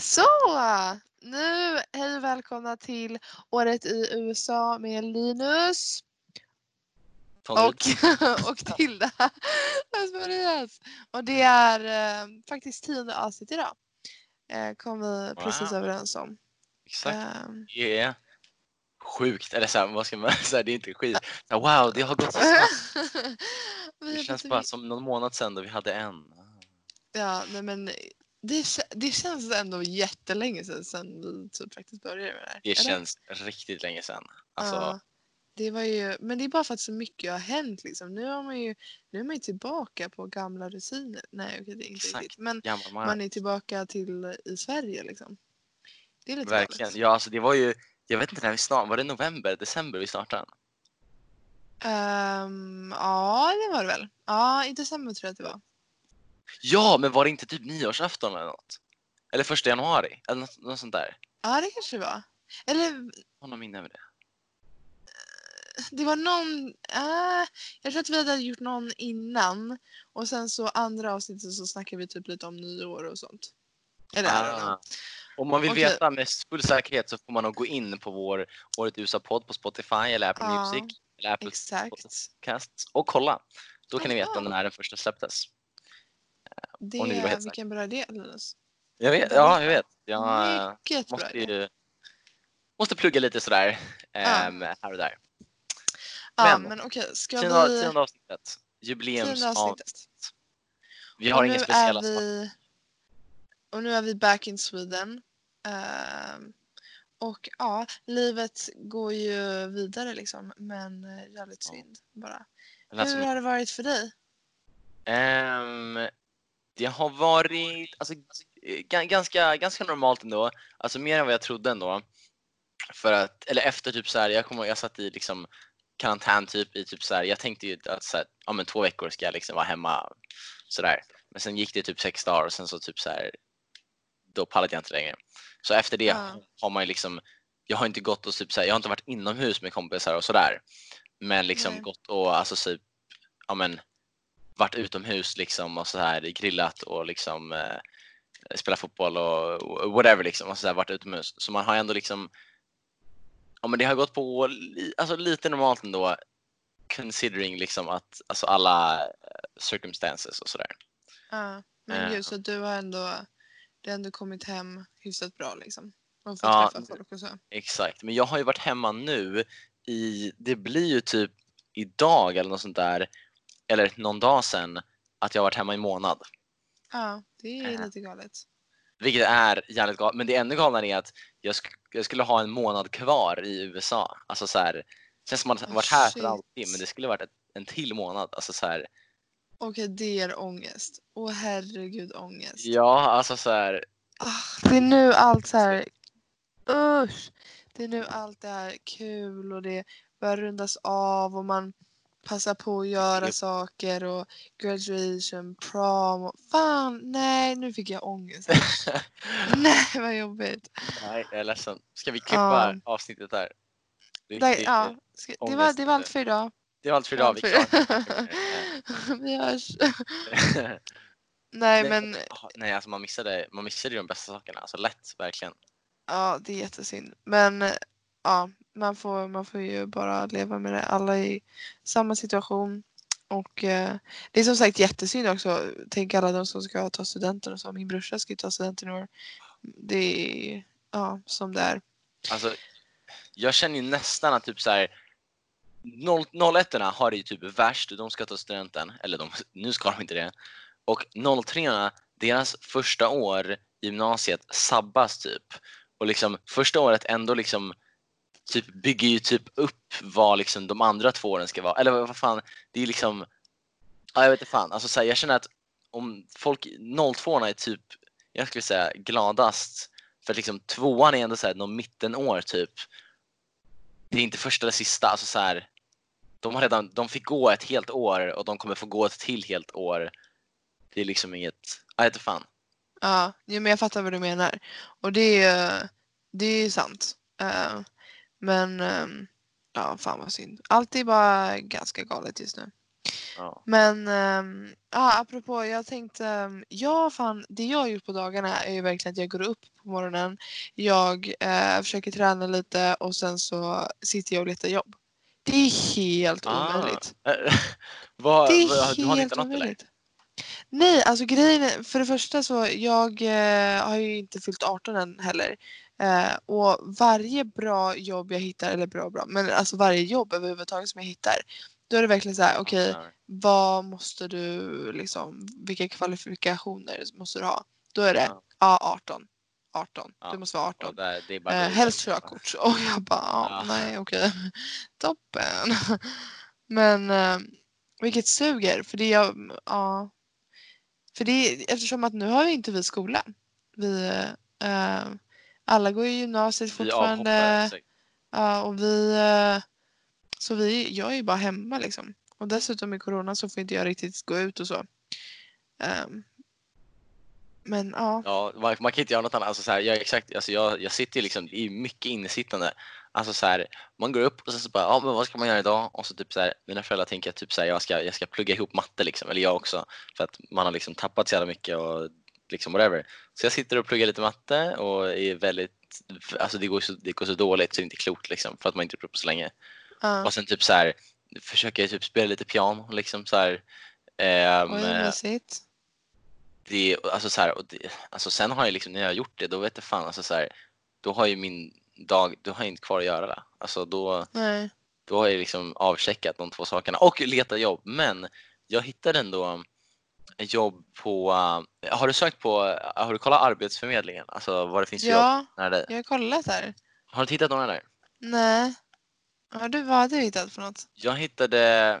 Så! Nu, hej och välkomna till Året i USA med Linus och, och Tilda. Och det är eh, faktiskt tionde avsnitt idag. Eh, kom vi precis Wow. överens om. Exakt. Ehm, Det är sjukt. Eller så här, vad ska man säga? Det är inte skit. Så wow, det har gått så snabbt. Det känns bara som någon månad sedan då vi hade en. Ja, nej men det, det känns ändå jättelänge sedan, sedan vi typ faktiskt började med det här. Det eller? känns riktigt länge sedan. Alltså, Ja, det var ju, men det är bara för att så mycket har hänt liksom. Nu, har man ju, nu är man ju tillbaka på gamla rutiner. Nej, okej, det är inte Exakt. riktigt. Men gammal man. man är tillbaka till i Sverige liksom. Det är lite Verkligen. Ja, alltså det var ju, jag vet inte när vi startade, var det november, december vi startade? Ehm, ja, det var det väl. Ja, i december tror jag att det var. Ja, men var det inte typ nyårsafton eller något? Eller första januari? Eller något, något sånt där. Ja, det kanske det var. Eller Har någon minne av det? det var någon, äh, jag tror att vi hade gjort någon innan och sen så andra avsnittet så snackade vi typ lite om nyår och sånt. Eller. Ah. Om man vill Okej. veta med full säkerhet så får man nog gå in på vår Året USA-podd på Spotify eller Apple Ja, Music eller Apple. Podcasts och kolla. Då kan ni veta när den första släpptes. Det, vill vara helt vilken bra idé Linus. Jag vet, ja, jag vet. Jag eh, Mycket bra måste idé. ju måste plugga lite sådär Ja. ehm, här och där. Ja, men- men okej, ska Tionde, vi... tionde avsnittet. Tionde Jubileumsavsnitt. avsnittet. Vi har och inga nu speciella vi... Och nu är vi back in Sweden. Ehm, och ja, livet går ju vidare liksom. Men eh, jävligt synd bara. Hur har det varit för dig? ehm, det har varit alltså, ga- ganska, ganska normalt ändå. Alltså mer än vad jag trodde ändå. För att, eller efter typ så här, jag ihåg, jag satt i liksom karantän typ i typ så här, jag tänkte ju att så här, ja men två veckor ska jag liksom vara hemma sådär. Men sen gick det typ sex dagar och sen så typ så här, då pallade jag inte längre. Så efter det Ja. har man ju liksom, jag har inte gått och typ så här, jag har inte varit inomhus med kompisar och sådär. Men liksom Nej. gått och alltså typ, ja men varit utomhus liksom och så här grillat och liksom eh, spelat fotboll och och whatever liksom och så här, varit utomhus. Så man har ändå liksom, ja men det har gått på alltså lite normalt ändå considering liksom att alltså alla eh, circumstances och sådär. Ja, men Eh. gud så du har ändå, du har ändå kommit hem hyfsat bra liksom. Och fått Ja, träffa folk och så. Exakt, men jag har ju varit hemma nu i, det blir ju typ idag eller något sånt där, eller någon dag sedan, att jag har varit hemma i månad. Ja, det är Ja. lite galet. Vilket är jävligt galet, men det ännu galnare är att jag, sk- jag skulle ha en månad kvar i USA. Alltså så här, känns som att man Oh, varit här shit. för alltid, men det skulle varit ett, en till månad. Alltså så här, Okej, det ger ångest. Åh herregud ångest. ja, alltså så här, Ah, det är nu allt så här, usch. Det är nu allt det här kul och det börjar rundas av och man passar på att göra Japp. saker och graduation, prom och fan nej nu fick jag ångest. nej vad jobbigt. nej, jag är ledsen. Ska vi klippa avsnittet där? Där, Riktigt, ja, ska, det, var, det var allt för idag. Det var allt för idag. Vi Vi hörs. det. Nej men Ah, Nej, alltså man missade, man missade ju de bästa sakerna. Alltså lätt, verkligen. Ja, det är jättesynd. Men ja, man får, man får ju bara leva med det. Alla är i samma situation. Och eh, det är som sagt jättesynd också. Tänk alla de som ska ta studenten och så. Min brorsa ska ju ta studenten i år. Det är ja, som det är. Alltså, jag känner ju nästan att typ så här 01 har det ju typ värst. De ska ta studenten. Eller de, nu ska de inte det. Och 03 deras första år i gymnasiet sabbas typ. Och liksom första året ändå liksom typ bygger ju typ upp vad liksom de andra två åren ska vara. Eller vad fan, det är liksom Ja, jag vet inte fan. Alltså, så här, jag känner att om folk 02 är typ, jag skulle säga gladast för att liksom tvåan är ändå så här, någon mittenår typ. Det är inte första eller sista. Alltså, så här, de, har redan, de fick gå ett helt år och de kommer få gå ett till helt år. Det är liksom inget, jag vet inte fan. Ja, men jag fattar vad du menar. Och det är, det är sant. Uh, men ehm, ja, fan vad synd. Allt är bara ganska galet just nu. Ja. Men um, ja, apropå, jag tänkte, um, ja fan, det jag har gjort på dagarna är ju verkligen att jag går upp på morgonen, jag eh, försöker träna lite och sen så sitter jag och letar jobb. Det är helt Ah. omöjligt. Det är vad, du har inte helt något eller? omöjligt. Nej, alltså grejen är, för det första så jag eh, har ju inte fyllt 18 än heller. Eh, och varje bra jobb jag hittar, eller bra bra, men alltså varje jobb överhuvudtaget som jag hittar. Då är det verkligen så här, okej Ja. vad måste du liksom, vilka kvalifikationer måste du ha? Då är det, Ja. ja 18. 18. Ja, Du måste vara Och 18. där, det är bara Eh, helst körkort. Och jag bara, ja, nej okej. Toppen. Men eh, vilket suger. För det jag, ja. För det, eftersom att nu har vi inte vi skola. Vi, eh, alla går i gymnasiet fortfarande. så- Ja, och vi, eh, så vi, jag är ju bara hemma liksom. Och dessutom i corona så får inte jag riktigt gå ut och så. Ehm, men ja. Ja, man, man kan inte göra något annat. Alltså, så här, jag, exakt, alltså, jag, jag sitter ju liksom, det är mycket innesittande. Alltså så här, man går upp och sen så bara, ja men vad ska man göra idag? Och så typ så här, mina föräldrar tänker typ så här, jag ska, jag ska plugga ihop matte liksom, eller jag också. För att man har liksom tappat så jävla mycket och liksom whatever. Så jag sitter och pluggar lite matte och är väldigt, alltså det går så, det går så dåligt så det är inte klokt liksom, för att man inte gjort på så länge. ja. Och sen typ så här, försöker jag typ spela lite piano liksom så här. Ehm, Oj, det, alltså så här, och det, alltså sen har jag liksom, när jag har gjort det, då vet jag fan, alltså så här, då har ju min dag, då har jag inte kvar att göra det. Alltså då, Nej. då har jag liksom avcheckat de två sakerna och letat jobb. Men jag hittade ändå jobb på, uh, har du sökt på, uh, har du kollat Arbetsförmedlingen? Alltså vad det finns för jobb Ja, nära dig? jag har kollat här. Har du hittat några där? Nej. Har du, vad har du hittat för något? Jag hittade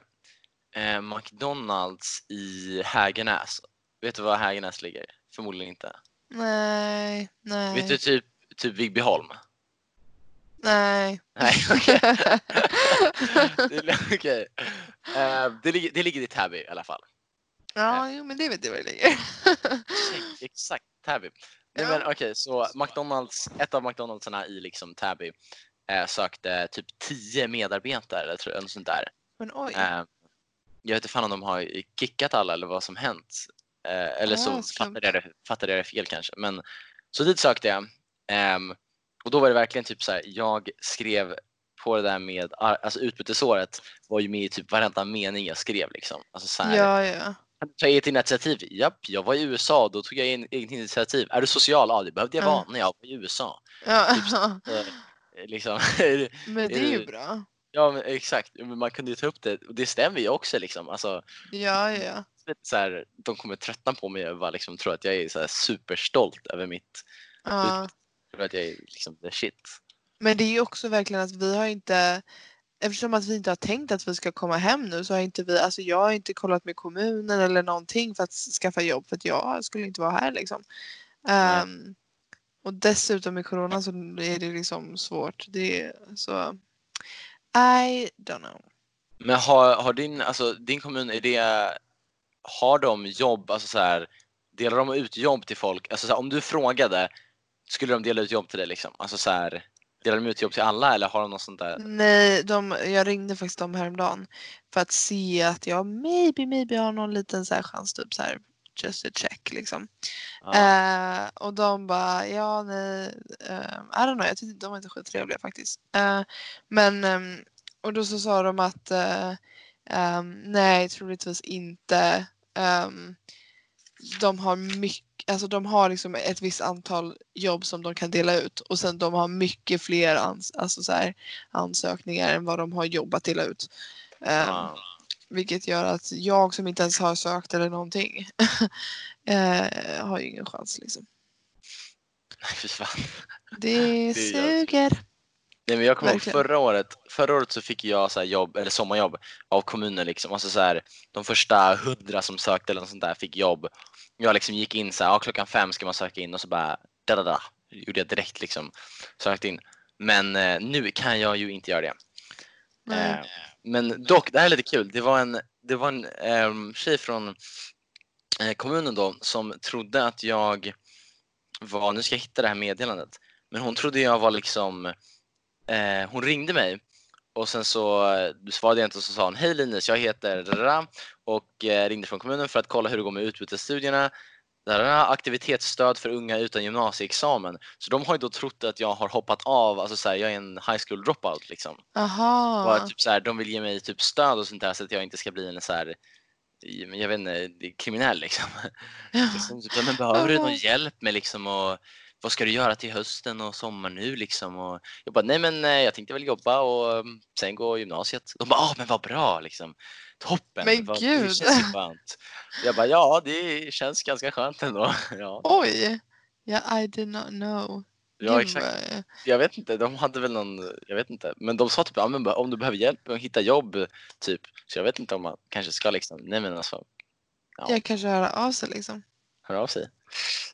eh, McDonalds i Hägernäs. Vet du var Hägernäs ligger? Förmodligen inte. Nej, nej. Vet du typ, typ Vigbyholm? Nej. Nej, okej. Det- Okej. Eh, det, ligger, det ligger i Täby i alla fall. Ja, jo, men det vet jag vad det ligger. Exakt, Täby. Nej men okej, så McDonalds, ett av McDonaldsarna i liksom Täby eh, sökte typ 10 medarbetare eller tror jag, sånt där. Men oj. Eh, jag vet inte fan om de har kickat alla eller vad som hänt. Eh, eller så Ah, skumt. fattade jag, det, fattade jag det fel kanske. Men, så dit sökte jag. Ehm, och då var det verkligen typ så här, jag skrev på det där med, alltså utbytesåret var ju med i typ varenda mening jag skrev liksom. Alltså så här, Ja, ja. Kan du ta eget initiativ? Japp, jag var i USA, då tog jag in eget initiativ. Är du social? Ja, det behövde jag Ja. vara när jag var i USA. ja. Typ så, eh, liksom. Men det är ju bra. ja, men exakt. Men man kunde ju ta upp det och det stämmer ju också liksom. Alltså, Ja, ja. så här, de kommer tröttna på mig och bara liksom tror att jag är så här superstolt över mitt, ja. tror att jag är liksom the shit. Men det är ju också verkligen att vi har inte Eftersom att vi inte har tänkt att vi ska komma hem nu så har inte vi, alltså jag har inte kollat med kommunen eller någonting för att skaffa jobb för att jag skulle inte vara här liksom. Ehm, och dessutom med corona så är det liksom svårt. Det är så I don't know. Men har, har din, alltså, din kommun, är det, har de jobb, alltså så här, delar de ut jobb till folk? Alltså så här, om du frågade, skulle de dela ut jobb till dig liksom? Alltså så här, delar de ut jobb till alla eller har de något sånt där? Nej, de, jag ringde faktiskt dem häromdagen för att se att jag maybe, maybe har någon liten så chans typ så här just a check liksom. Ja. Eh, och de bara, ja nej, uh, I don't know, jag tyckte de var inte skittrevliga faktiskt. Eh, men, ehm, och då så sa de att eh, ehm, nej, troligtvis inte. Ehm, de har mycket, alltså de har liksom ett visst antal jobb som de kan dela ut och sen de har mycket fler ans alltså så här, ansökningar än vad de har jobb att dela ut. Ja. vilket gör att jag som inte ens har sökt eller någonting eh, har ju ingen chans liksom. Nej, fy fan. Det Det suger. Nej, men jag kommer ihåg förra året, förra året så fick jag så här jobb, eller sommarjobb av kommunen liksom. Alltså så här, de första hundra som sökte eller något sånt där fick jobb. Jag liksom gick in så här, ja, klockan fem ska man söka in och så bara da da da. Gjorde jag direkt liksom, sökte in. Men eh, nu kan jag ju inte göra det. Eh, men dock, det här är lite kul. Det var en, det var en eh, tjej från eh, kommunen då som trodde att jag var, nu ska jag hitta det här meddelandet, men hon trodde jag var liksom, eh, hon ringde mig och sen så eh, svarade jag inte och så sa hon Hej Linus, jag heter Rara och eh, ringde från kommunen för att kolla hur det går med utbytesstudierna. Aktivitetsstöd för unga utan gymnasieexamen. Så de har ju då trott att jag har hoppat av, alltså så här, jag är en high school dropout liksom. Aha. Och att typ så här, de vill ge mig typ stöd och sånt där så att jag inte ska bli en så här jag vet inte, kriminell liksom. Ja. Liksom, typ, men behöver du någon hjälp med liksom och vad ska du göra till hösten och sommaren nu liksom? Och jag bara, nej men eh, jag tänkte väl jobba och mm, sen gå gymnasiet. De bara, ah men vad bra liksom. Toppen. Men vad, gud. Det känns skönt. Jag bara, ja det känns ganska skönt ändå. Ja, Oj! Ja, I did not know. ja exakt. vad- Jag vet inte, de hade väl någon, jag vet inte. Men de sa typ, ja, men om du behöver hjälp med att hitta jobb typ. Så jag vet inte om man kanske ska liksom, nej men alltså, Ja. Jag kanske höra av sig liksom. Höra av sig.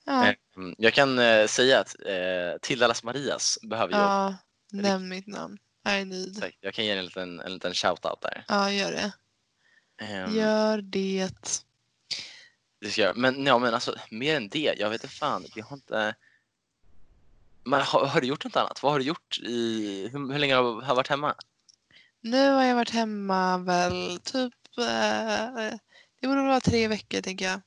Ja, Eh, mm, Jag kan eh, säga att eh, Tilda Las Marias behöver jobb. ja nämn mitt namn. I need. Jag kan ge en liten, en liten shout-out där. Ja, gör det. Ehm, Gör det. det ska jag. Men, ja, men alltså, mer än det, jag vet inte fan. Jag har inte... Men, har, har du gjort något annat? Vad har du gjort i... Hur, hur länge har du varit hemma? Nu har jag varit hemma väl typ, eh, det borde vara tre veckor tänker jag.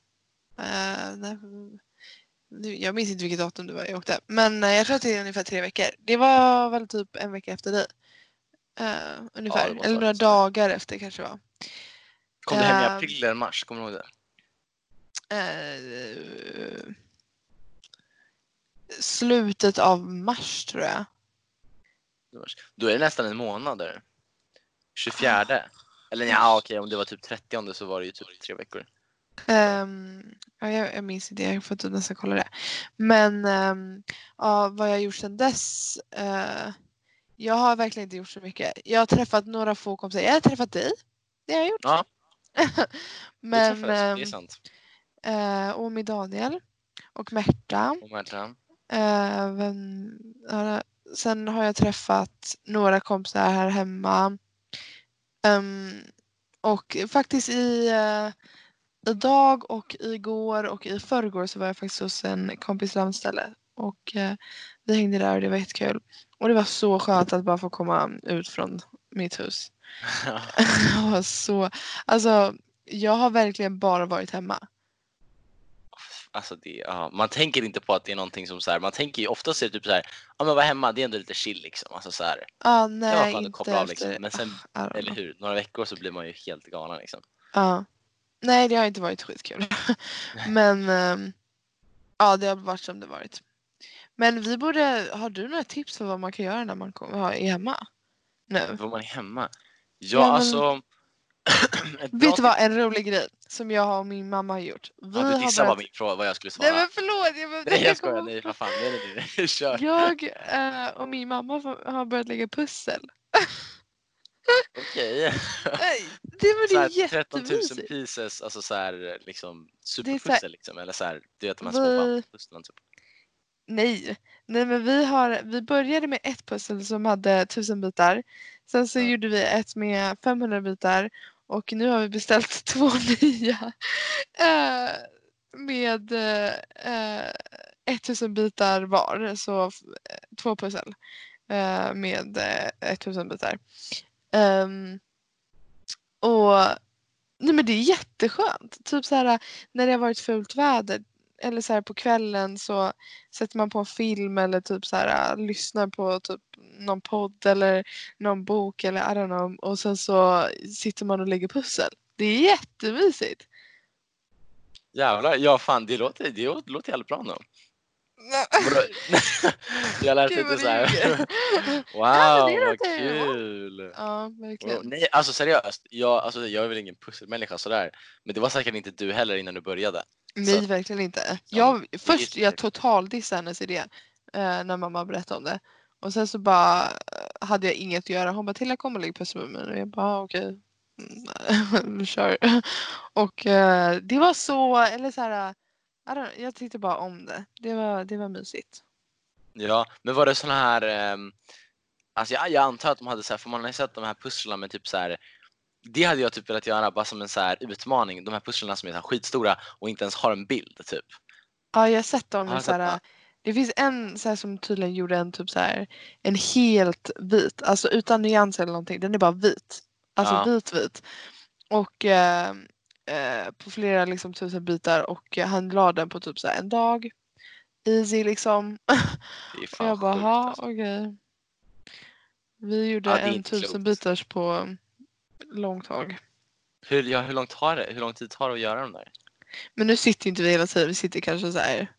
Nu, jag minns inte vilket datum det var jag åkte. Men eh, jag tror att det är ungefär tre veckor. Det var väl typ en vecka efter dig. Eh, ungefär. det måste eller några så. dagar efter kanske det var. Kom du hem i april eller mars? Kommer du ihåg det? Slutet av mars tror jag. Då är det nästan en månad där. 24. Eller ja, okej, om det var typ 30 så var det ju typ tre veckor. Ehm, ja, jag, jag minns inte, jag får typ nästan kolla det. Men ehm, ja, vad jag har gjort sedan dess. eh, jag har verkligen inte gjort så mycket. Jag har träffat några få kompisar. Jag har träffat dig. Det har jag gjort. Ja, Men, träffades, det är ehm, sant. eh, och med Daniel och Märta. Och Märta. Eh, vem, ja, sen har jag träffat några kompisar här hemma. Ehm, och faktiskt i uh, idag och igår och i förrgår så var jag faktiskt hos en kompis landställe. Och eh, vi hängde där och det var jättekul. Och det var så skönt att bara få komma ut från mitt hus. Det var så, alltså jag har verkligen bara varit hemma. Alltså det, ja, man tänker inte på att det är någonting som så här, man tänker ju oftast är det typ så här, ja men vara hemma, det är ändå lite chill liksom. Alltså så här, Ja, det var nej skönt att inte koppla av liksom. Men sen, eller hur, några veckor så blir man ju helt galen liksom. Ja. Nej, det har inte varit skitkul. Men ehm, ja, det har varit som det varit. Men vi borde, har du några tips för vad man kan göra när man kommer, är hemma? Nu. Var man är hemma? Ja, Ja, men- alltså. Vet du vad, en rolig grej som jag och min mamma har gjort. Vi Ja, du dissade bara börjat... min fråga vad jag skulle svara. Nej men förlåt! Jag, Nej jag skojar, nej vad fan, nej nej nej, kör. Jag eh, och min mamma har börjat lägga pussel. Okej. Det, men det Så är här 13 000 jättemysigt. pieces, alltså så här liksom så här- superpussel liksom, eller så här, du vet de här små Vi- typ. Nej, nej men vi, har, vi började med ett pussel som hade 1000 bitar. Sen så Ja. gjorde vi ett med 500 bitar och nu har vi beställt två nya eh, med eh, 1000 bitar var. Så eh, två pussel eh, med eh, 1000 bitar. Um, och nej men det är jätteskönt. Typ så här när det har varit fult väder eller så här på kvällen så sätter man på en film eller typ så här lyssnar på typ någon podd eller någon bok eller I don't know och sen så sitter man och lägger pussel. Det är jättemysigt. Jävlar, ja fan det låter, det låter jävligt bra nu. Jag lät lite så här. wow, Ja, vad kul! Ja, verkligen. Nej, alltså seriöst. Jag, alltså, jag är väl ingen pusselmänniska sådär. Men det var säkert inte du heller innan du började. Nej, så- verkligen inte. Ja, Jag, är först jag totaldissade hennes idé eh, när mamma berättade om det. Och sen så bara eh, hade jag inget att göra. Hon bara Tilla kom och lägg pussel med mig. Och jag bara "Ah, okej. Mm, Kör. Och eh, det var så, eller så här. Jag tyckte bara om det. Det var, det var mysigt. Ja, men var det såna här... ehm, alltså jag, jag antar att de hade så här, för man har ju sett de här pusslarna med typ så här. Det hade jag typ velat göra bara som en så här utmaning. De här pusslarna som är så här skitstora och inte ens har en bild typ. Ja, jag har sett dem Har så sett här, det? Det finns en så här, som tydligen gjorde en typ så här en helt vit, alltså utan nyans eller någonting. Den är bara vit. Alltså Ja. vit vit. Och eh, eh, på flera liksom tusen bitar och han la den på typ så här en dag. Easy liksom. Det är Och jag bara, ha alltså. okej. Vi gjorde Ja, en tusen klokt. bitars på långt tag. Hur, ja, hur långt tar det? Hur lång tid tar det att göra de där? Men nu sitter inte vi hela tiden, vi sitter kanske så här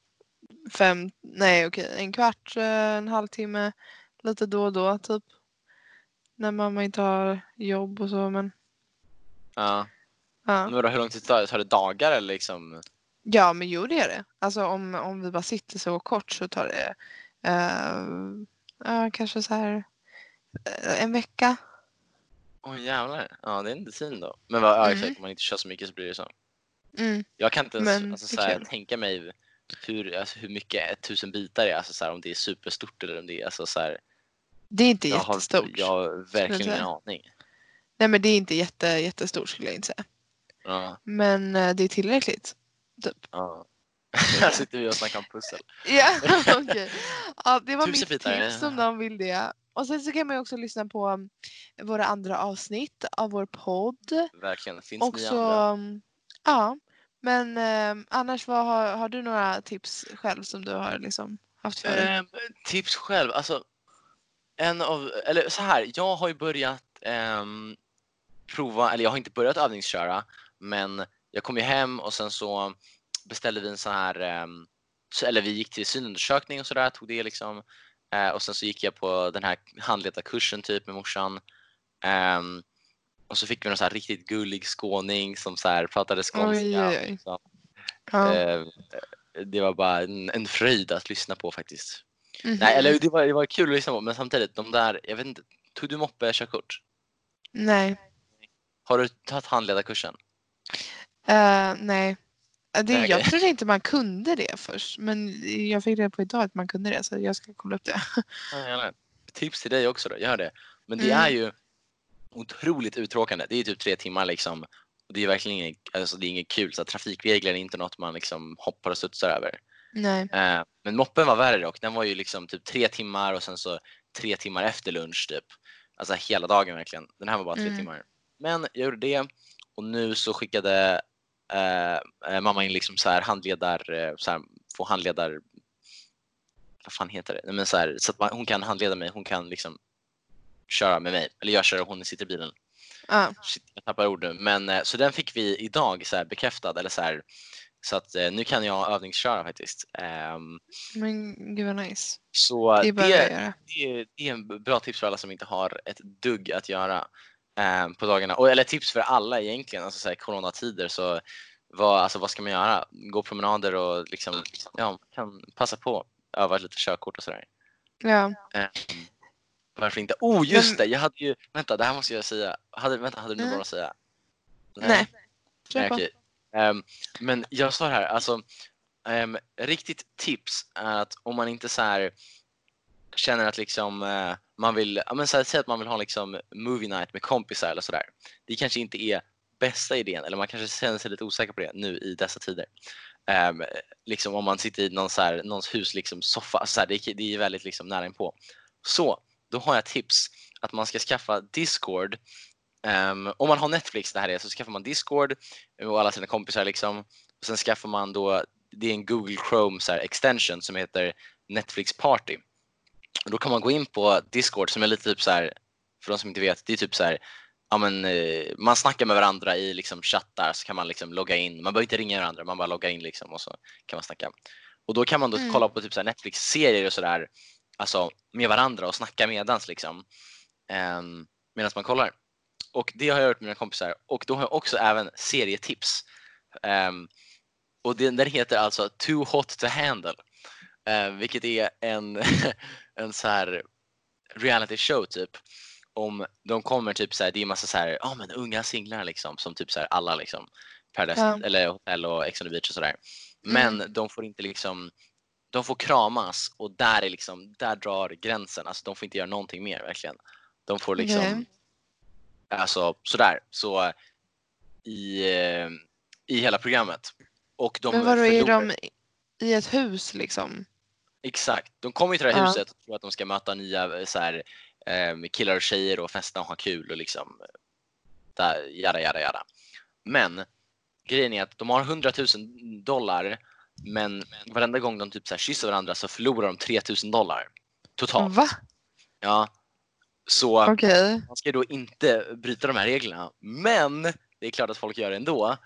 fem, nej okej, en kvart, eh, en halvtimme, lite då och då typ. När mamma inte har jobb och så men Ja. Ja. Men vadå, hur lång tid tar det? Tar det dagar eller liksom? Ja men jo det är det. Alltså om, om vi bara sitter så kort så tar det eh, ja, kanske så här eh, en vecka. Åh jävlar. Ja det är inte tid då. Men vad, ja, Mm. exakt, om man inte kör så mycket så blir det så. Mm. Jag kan inte ens Men alltså, så här, tänka mig hur, alltså, hur mycket ett tusen bitar är. Alltså, så här, om det är superstort eller om det är alltså, så här, Det är inte jag, har, jättestort. jag har verkligen ingen aning. Nej men det är inte jätte, jättestort skulle jag inte säga. Ja, Men eh, det är tillräckligt. Typ. ja. Här sitter vi och snackar om pussel. Ja, okej. Ja, det var Tusen mitt bitar, tips om någon vill det. Och sen så kan man ju också lyssna på um, våra andra avsnitt av vår podd. Verkligen. Finns Och ni så, andra? um, ja. Men eh, annars, vad har, har du några tips själv som du har liksom haft för? Ehm, tips själv, alltså. En av, eller så här, jag har ju börjat ehm, prova, eller jag har inte börjat övningsköra, men jag kom ju hem och sen så beställde vi en sån här, ehm, eller vi gick till synundersökning och sådär, tog det liksom. Eh, och sen så gick jag på den här handledarkursen typ med morsan. Ehm, och så fick vi någon så här riktigt gullig skåning som så här pratade skånska. Oj, oj, oj. Så, Ja. eh, det var bara en, en fröjd att lyssna på faktiskt. Mhm. Nej, eller det var, det var kul att lyssna på, men samtidigt, de där, jag vet inte, tog du moppe-körkort? Nej. Har du tagit handledarkursen? Eh, nej. Eh, Det, jag trodde inte man kunde det först. Men jag fick reda på idag att man kunde det så jag ska kolla upp det. Ja. Tips till dig också då, gör det. Men det Mm. är ju otroligt uttråkande. Det är typ tre timmar liksom. Och det är verkligen inget, alltså det är inget kul. Så trafikregler är inte något man liksom hoppar och studsar över. Nej. Eh, men moppen var värre dock. Den var ju liksom typ tre timmar och sen så tre timmar efter lunch typ. Alltså hela dagen verkligen. Den här var bara tre Mm. timmar. Men jag gjorde det och nu så skickade eh, eh, mamma in liksom så här handledar, eh, så här, få handledar, vad fan heter det? Nej, men så här, så att man, hon kan handleda mig, hon kan liksom köra med mig. Eller jag kör och hon sitter i bilen. Ja. Shit, jag tappar ord nu. Men, så den fick vi idag så här, bekräftad. Eller så, här, så att nu kan jag övningsköra faktiskt. Ehm, Men gud vad nice. så Det det, jag det, är, det är en bra tips för alla som inte har ett dugg att göra eh, på dagarna. Och, eller tips för alla egentligen. Alltså så här, coronatider så vad, alltså, vad ska man göra? Gå promenader och liksom, ja, kan passa på öva lite körkort och sådär. Ja. Ehm, varför inte? Oh just Men- det! Jag hade ju, vänta det här måste jag säga. Hade, vänta, hade du Mm. något att säga? Nej. Nej, på. okej. Ehm, men jag står här, alltså ehm, riktigt tips är att om man inte så här känner att liksom eh, man vill, ja men så här, säg att man vill ha liksom movie night med kompisar eller sådär. Det kanske inte är bästa idén eller man kanske känner sig lite osäker på det nu i dessa tider. Um, liksom om man sitter i någon så här, någons hus liksom soffa, så här, det, det är väldigt liksom nära inpå. Så då har jag tips att man ska skaffa Discord Um, om man har Netflix, det här är, så skaffar man Discord och alla sina kompisar liksom. Och sen skaffar man då, det är en Google Chrome så här, extension som heter Netflix Party. Då kan man gå in på Discord som är lite typ så här, för de som inte vet, det är typ så här, ja men eh, man snackar med varandra i liksom chattar så kan man liksom logga in. Man behöver inte ringa varandra, man bara loggar in liksom och så kan man snacka. Och då kan man då Mm. kolla på typ så här Netflix-serier och sådär, alltså med varandra och snacka medans liksom. Um, medan man kollar. Och det har jag gjort med mina kompisar. Och då har jag också även serietips. Ehm, och den, den heter alltså Too Hot to Handle. Eh, vilket är en, en så här reality show typ. Om de kommer typ så här, det är massa så här, ja men unga singlar liksom. Som typ så här alla liksom. Paradise, Ja. eller Hotell och Ex on the Beach och sådär. Men de får inte liksom, de får kramas och där är liksom, där drar gränsen. Alltså de får inte göra någonting mer verkligen. De får liksom Okej. Alltså sådär. Så i, eh, i hela programmet. Och de Men vadå, är de i ett hus liksom? Exakt. De kommer ju till det här Ja. huset och tror att de ska möta nya eh, så här, eh, killar och tjejer och festa och ha kul och liksom där, jada, jada, jada. Men grejen är att de har 100 000 dollar men varenda gång de typ så här kysser varandra så förlorar de 3 000 dollar totalt. Va? Ja. Så Okej. man ska då inte bryta de här reglerna. Men det är klart att folk gör det ändå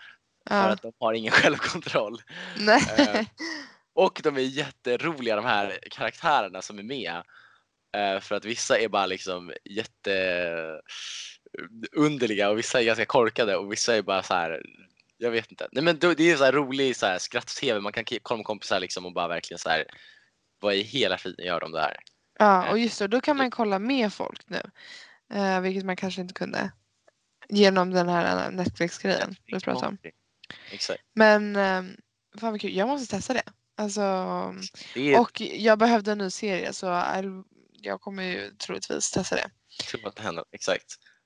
för Ja. att de har ingen självkontroll. Nej. Eh, Och de är jätteroliga de här karaktärerna som är med. Eh, För att vissa är bara liksom jätte underliga och vissa är ganska korkade och vissa är bara så här. Jag vet inte. Nej men det är så här rolig så här skratt-tv. Man kan kolla med kompisar liksom och bara verkligen så här. Vad i hela friden gör de där? Ja, och just det, då kan man kolla med folk nu. Eh, vilket man kanske inte kunde. Genom den här Netflix-grejen du pratade om. Exakt. Men eh, fan vad kul, jag måste testa det. Alltså, är och jag behövde en ny serie så I'll- jag kommer ju troligtvis testa det. tror att det händer. Exakt.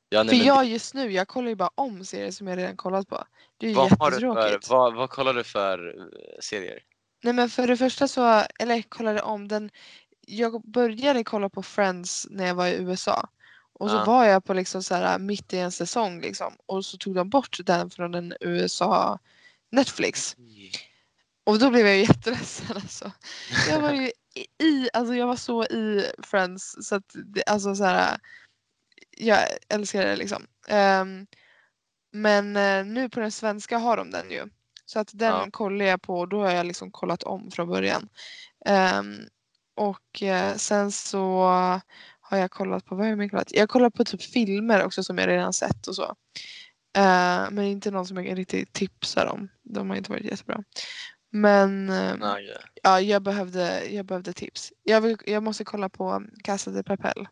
Ja, nej, För men jag just nu, jag kollar ju bara om serier som jag redan kollat på. Det är ju vad, du för, jättetråkigt. vad, vad kollar du för eh, serier? Nej men för det första så, eller jag kollade om den. Jag började kolla på Friends när jag var i USA. Och så Ja. var jag på liksom så här mitt i en säsong liksom. Och så tog de bort den från en USA Netflix. Och då blev jag jätteledsen alltså. Jag var ju i, alltså jag var så i Friends så att det, alltså så här. Jag älskar det liksom. Ehm, men eh, nu på den svenska har de den ju. Så att den Ja. kollar jag på och då har jag liksom kollat om från början. Ehm, och eh, sen så har jag kollat på, vad har jag kollat? Jag har kollat på typ filmer också som jag redan sett och så. Eh, men inte någon som jag riktigt tipsar om. De har inte varit jättebra. Men eh, Ja, ja. ja, jag behövde, jag behövde tips. Jag, vill, jag måste kolla på Casa de Papel.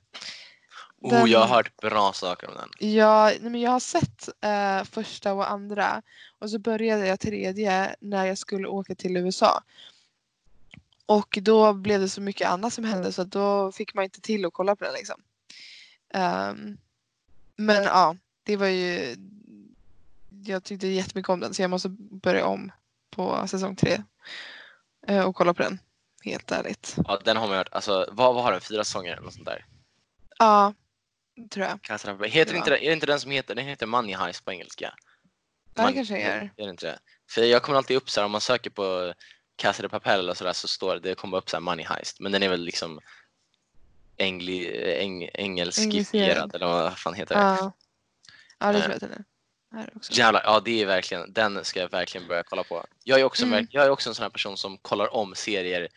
Oh, jag har Den- hört bra saker om den. Ja, nej, men jag har sett eh, första och andra och så började jag tredje när jag skulle åka till USA. Och då blev det så mycket annat som hände så då fick man inte till att kolla på den liksom. Ehm, men ja, det var ju... Jag tyckte jättemycket om den så jag måste börja om på säsong tre. eh, och kolla på den. Helt ärligt. Ja, den har man hört. Alltså, vad, vad har den? Fyra säsonger eller något sånt där? Ja, tror jag. Heter Ja. inte, är det inte den som heter, den heter Money Heist på engelska? Ja, det kanske gör. Är det inte det? För jag kommer alltid upp så här, om man söker på Casa de Papel och sådär så står det, det kommer upp så här Money Heist. Men den är väl liksom engli, eng, Engelskifierad. eller vad fan heter det? Ja, ja det Eh. tror jag att den är. Här också. Jävlar, ja det är verkligen, den ska jag verkligen börja kolla på. Jag är också, Mm. jag är också en sån här person som kollar om serier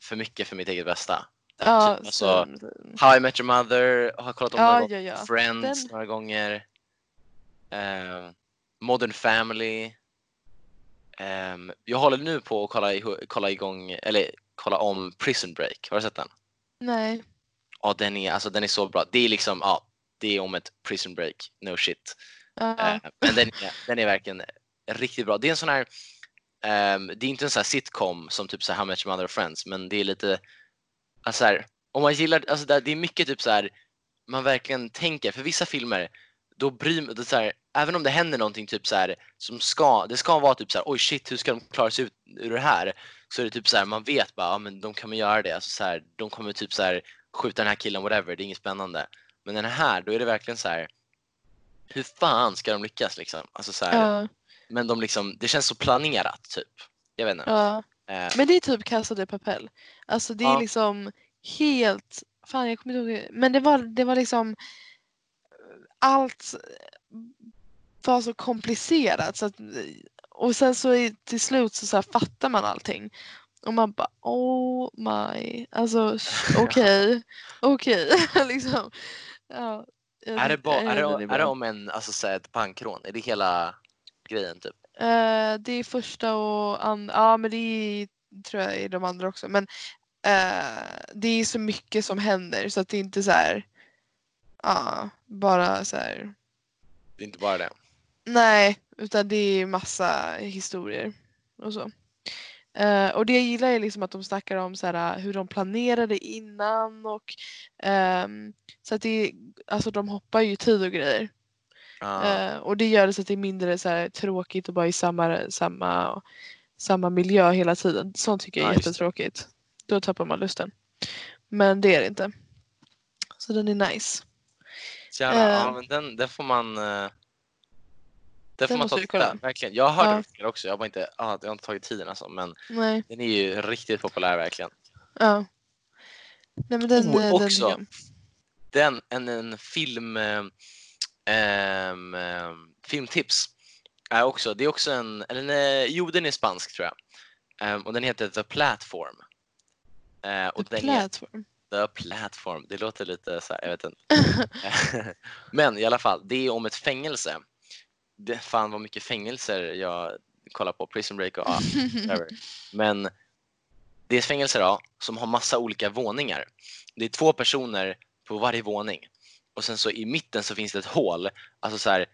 för mycket för mitt eget bästa. Ja, typ, alltså, same, same. How I Met Your Mother har kollat om några ja, gånger. ja, ja. Friends Den- några gånger. Eh, Modern Family. Ehm, jag håller nu på att kolla, kolla igång, eller kolla om Prison Break. Har du sett den? Nej. Ja, den är, alltså, den är så bra. Det är liksom, ja, det är om ett Prison Break, no shit. Eh, men den är, den är verkligen riktigt bra. Det är en sån här, ehm, det är inte en sån sitcom som typ så här How Your Mother och Friends, men det är lite, alltså så här, om man gillar, alltså det är mycket typ så här, man verkligen tänker, för vissa filmer, då bryr man, här, även om det händer någonting typ så här, som ska, det ska vara typ så här, oj shit, hur ska de klara sig ut ur det här? Så är det typ så här, man vet bara, ja men de kommer göra det, alltså så här, de kommer typ så här skjuta den här killen, whatever, det är inget spännande. Men den här, då är det verkligen så här, hur fan ska de lyckas liksom? Alltså så här, Ja, men de liksom, det känns så planerat typ. Jag vet inte. ja. Eh, Men det är typ Casa de Papel. Alltså det är Ja. liksom helt, fan jag kommer inte ihåg, men det var, det var liksom allt var så komplicerat så att, och sen så i, till slut så, så här, fattar man allting. Och man bara oh my, alltså okej, okej liksom. Ja, är, det tyckte- ba, jag är, det, är det om en, alltså så här, ett bankrån? Är det hela grejen typ? Eh, det är första och andra, ja men det är, tror jag är de andra också. Men eh, det är så mycket som händer så att det är inte så här, ja, bara så här, Det är inte bara det. nej, utan det är massa historier och så. Eh, och det jag gillar är liksom att de snackar om så här, hur de planerade innan och ehm, så att det alltså de hoppar ju tid och grejer. Ja. Eh, och det gör det så att det är mindre så här, tråkigt och bara i samma, samma, samma miljö hela tiden. Sånt tycker jag är det. jättetråkigt. då tappar man lusten. Men det är det inte. Så den är nice. Så jävla, ja, Eh. men den, den får man... Den får Den man ta kolla. Verkligen. Jag har hört Ja. den också. Jag har inte, ah, jag har inte tagit tiden alltså. Men Nej, den är ju riktigt populär verkligen. ja. Nej men den, Oh, den också. om. Den, en, en film... Ehm, filmtips. Är också, det är också en... Eller, nej, jo, den är spansk tror jag. Ehm, och den heter The Platform. Eh, och The den är, platform. The Platform. Det låter lite så här, jag vet inte. Men i alla fall, det är om ett fängelse. Det, fan vad mycket fängelser jag kollar på, Prison Break och ja, whatever. Men det är ett fängelse då, som har massa olika våningar. Det är två personer på varje våning. Och sen så i mitten så finns det ett hål. Alltså så här,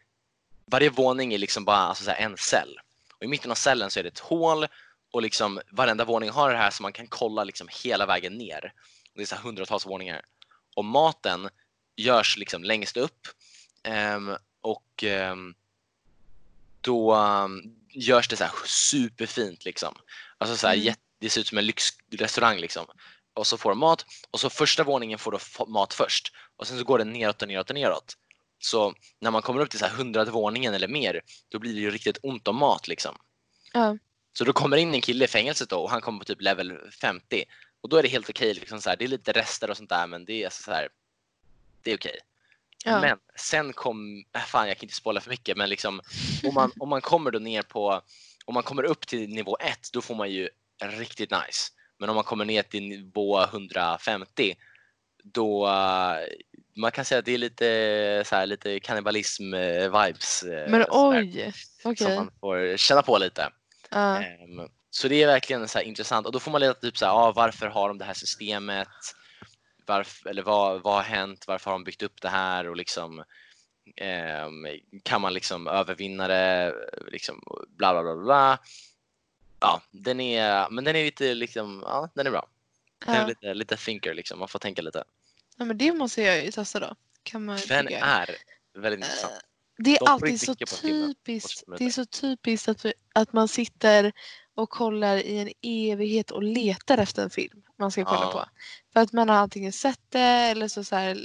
varje våning är liksom bara alltså så här en cell. Och i mitten av cellen så är det ett hål och liksom varenda våning har det här så man kan kolla liksom hela vägen ner. Det är så hundratals våningar. Och maten görs liksom längst upp ehm, och ehm, då ehm, görs det så här superfint liksom. Alltså så här, Mm. det ser ut som en lyxrestaurang liksom. Och så får de mat och så första våningen får f- mat först och sen så går det neråt och neråt och neråt. Så när man kommer upp till så här hundrade våningen eller mer då blir det ju riktigt ont om mat liksom. Ja. Så då kommer in en kille i fängelset då och han kommer på typ level 50 och då är det helt okej. liksom så här, det är lite rester och sånt där men det är alltså så här, det är okej. Ja. Men sen kom, äh, fan jag kan inte spoila för mycket men liksom om man, om man kommer då ner på, om man kommer upp till nivå 1 då får man ju riktigt nice. Men om man kommer ner till nivå 150 då, eh, man kan säga att det är lite så här, lite kannibalism eh, vibes. eh, Men oj, Som okej. man får känna på lite. Ja. Ehm, Så det är verkligen så här intressant och då får man leta typ så här, ah, varför har de det här systemet? Varför, eller vad, vad har hänt? Varför har de byggt upp det här? Och liksom, ehm, kan man liksom övervinna det? Liksom, bla bla bla bla. Ja, den är, men den är lite liksom, ja, den är bra. Den är Ja. lite, lite thinker liksom, man får tänka lite. ja, men det måste jag ju testa då. Kan man Den är väldigt intressant. Eh, Det är De alltid så typiskt. Det är så typiskt att, vi, att man sitter och kollar i en evighet och letar efter en film man ska kolla Ja. på. För att man har antingen sett det eller så, så här,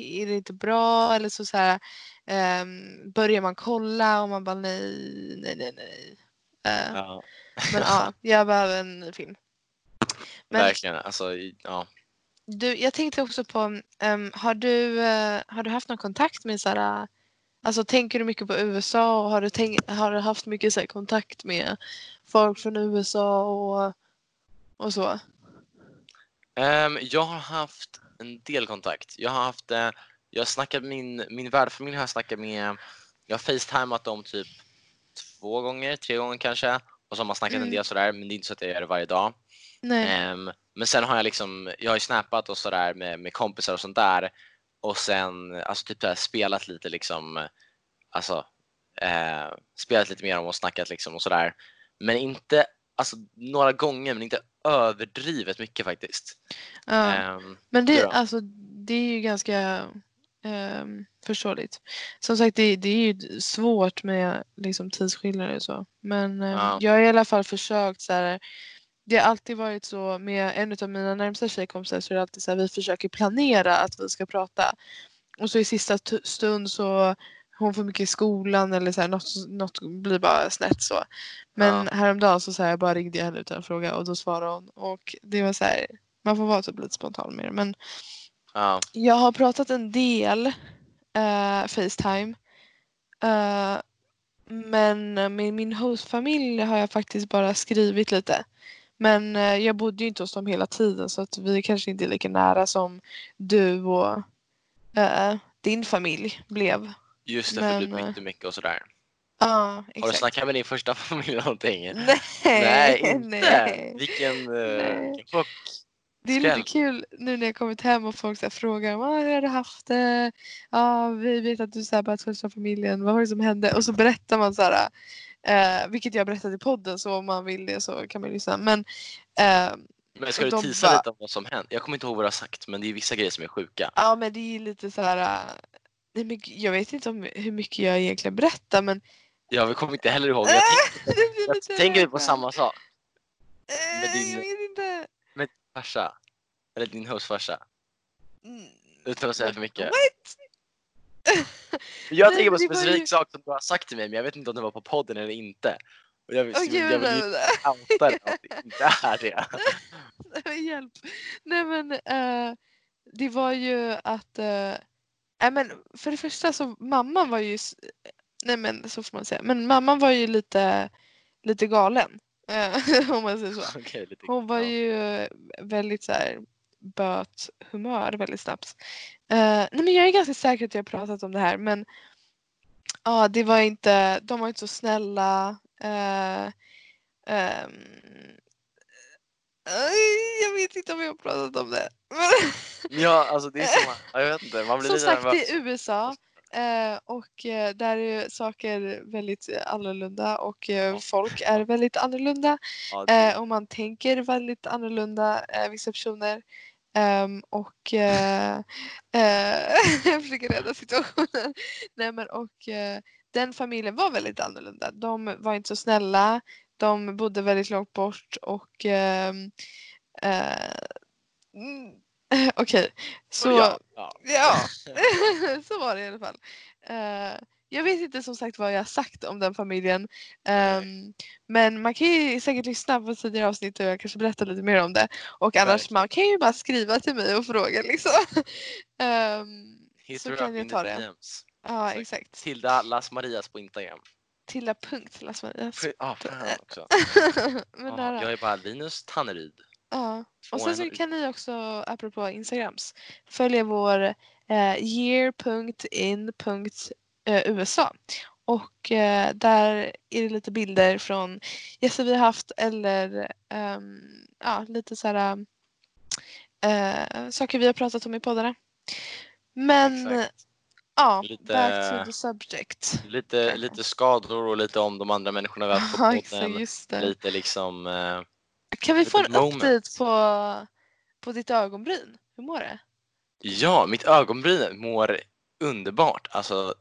är det inte bra eller så, så här, ehm, börjar man kolla och man bara nej, nej, nej, nej. Eh, Ja, Men ja, jag behöver en ny film. Men verkligen. Alltså, ja. du, jag tänkte också på, ehm, har, du, eh, har du haft någon kontakt med så här, alltså tänker du mycket på USA och har du, tänk, har du haft mycket så kontakt med folk från USA och, och så? Ehm, jag har haft en del kontakt. Jag har haft, eh, jag har snackat min, min värdfamilj har jag snackat med, jag har facetimat dem typ två gånger, tre gånger kanske. Och så har man snackat en Mm. del sådär, men det är inte så att jag gör det varje dag. Nej. Ehm, men sen har jag liksom, jag har ju snappat och sådär med, med kompisar och sånt där. Och sen alltså typ här, spelat lite liksom, alltså eh, spelat lite mer om och snackat liksom och sådär. Men inte, alltså några gånger, men inte överdrivet mycket faktiskt. Ja. Ehm, Men det, alltså, det är ju ganska ehm, förståeligt. Som sagt, det, det är ju svårt med liksom, tidsskillnader och så. Men ehm, Ja. jag har i alla fall försökt så här. Det har alltid varit så med en av mina närmsta tjejkompisar så är det alltid så här vi försöker planera att vi ska prata. Och så i sista stund så hon får mycket i skolan eller så här, något, något blir bara snett så. Men häromdagen så, så här, bara ringde jag henne utan att fråga och då svarade hon. Och det var så här, man får vara typ lite spontan med det. Men ja, jag har pratat en del eh, Facetime. Eh, men med min hostfamilj har jag faktiskt bara skrivit lite. Men eh, jag bodde ju inte hos dem hela tiden så att vi kanske inte är lika nära som du och eh, din familj blev. just det, för du Men, eh, bytte mycket och sådär. Ja, Har du exakt. snackat med din första familj någonting? Nej, Nej, inte! nej. Vilken, Nej. vilken chock. Det är Skräll. lite kul nu när jag kommit hem och folk så frågar "Ah, hur har du haft det? Ja, vi vet att du så här bara första familjen. Vad var det som hände? Och så berättar man så här, eh, vilket jag berättat i podden så om man vill det så kan man lyssna. Men eh, Men ska du tisa bara- lite om vad som hänt? Jag kommer inte ihåg vad du har sagt, men det är vissa grejer som är sjuka. ja, men det är lite så här. eh, nej, men jag vet inte om hur mycket jag egentligen berättar men Ja, vi kommer inte heller ihåg. Jag blir jag tänker på samma sak? Eh, med din- Jag vet inte. farsa? Eller din hostfarsa? Mm, Utan att säga för mycket. What? Jag tänker på en specifik ju- sak som du har sagt till mig, men jag vet inte om det var på podden eller inte. Och jag, vill- Åh, jag vill ju nej. outa det, att det inte är det. Nej, Hjälp. Nej men eh, det var ju att, eh, nej men för det första så mamman var ju, nej men så får man säga, men mamman var ju lite, lite galen. eh, om man säger så. Okej, lite, Hon var ja. ju väldigt så här böt humör väldigt snabbt. Eh, nej men jag är ganska säker att jag har pratat om det här men ja det var inte, de var inte så snälla. ehm, aj, jag vet inte om jag har pratat om det. Ja, alltså det är som, jag vet inte, man blir som sagt nervös. det är USA eh, och där är saker väldigt annorlunda och folk är väldigt annorlunda. Ja, det, och man tänker väldigt annorlunda, vissa personer. Ehm, och eh, jag försöker rädda situationen. Nej, men, och, eh, den familjen var väldigt annorlunda. De var inte så snälla. De bodde väldigt långt bort och eh, mm, Okej, så ja, ja. Ja, så var det i alla fall. Jag vet inte som sagt vad jag har sagt om den familjen. Ehm, men man kan ju säkert lyssna på tidigare avsnitt och jag kanske berättar lite mer om det. Och annars man kan ju bara skriva till mig och fråga liksom. Ehm, Hit så kan jag ta det. DMs. ja, Exakt. exakt. Tilda Las Marias på Instagram. Tilda punkt Las Marias. Ja, ah, fan också. men nära. jag är bara Linus Tanneryd. Ja. Och sen så kan ni också, apropå Instagrams, följa vår eh, year.in.usa. Och eh, där är det lite bilder från gäster vi har haft eller ehm, ja, lite så här eh, saker vi har pratat om i poddarna. Men Exakt. ja, Lite- back to the subject. Lite, lite skador och lite om de andra människorna vi har haft på podden. Lite liksom... Eh, Kan vi få en moment. update på, på ditt ögonbryn? Hur mår det? ja, mitt ögonbryn mår underbart. Alltså,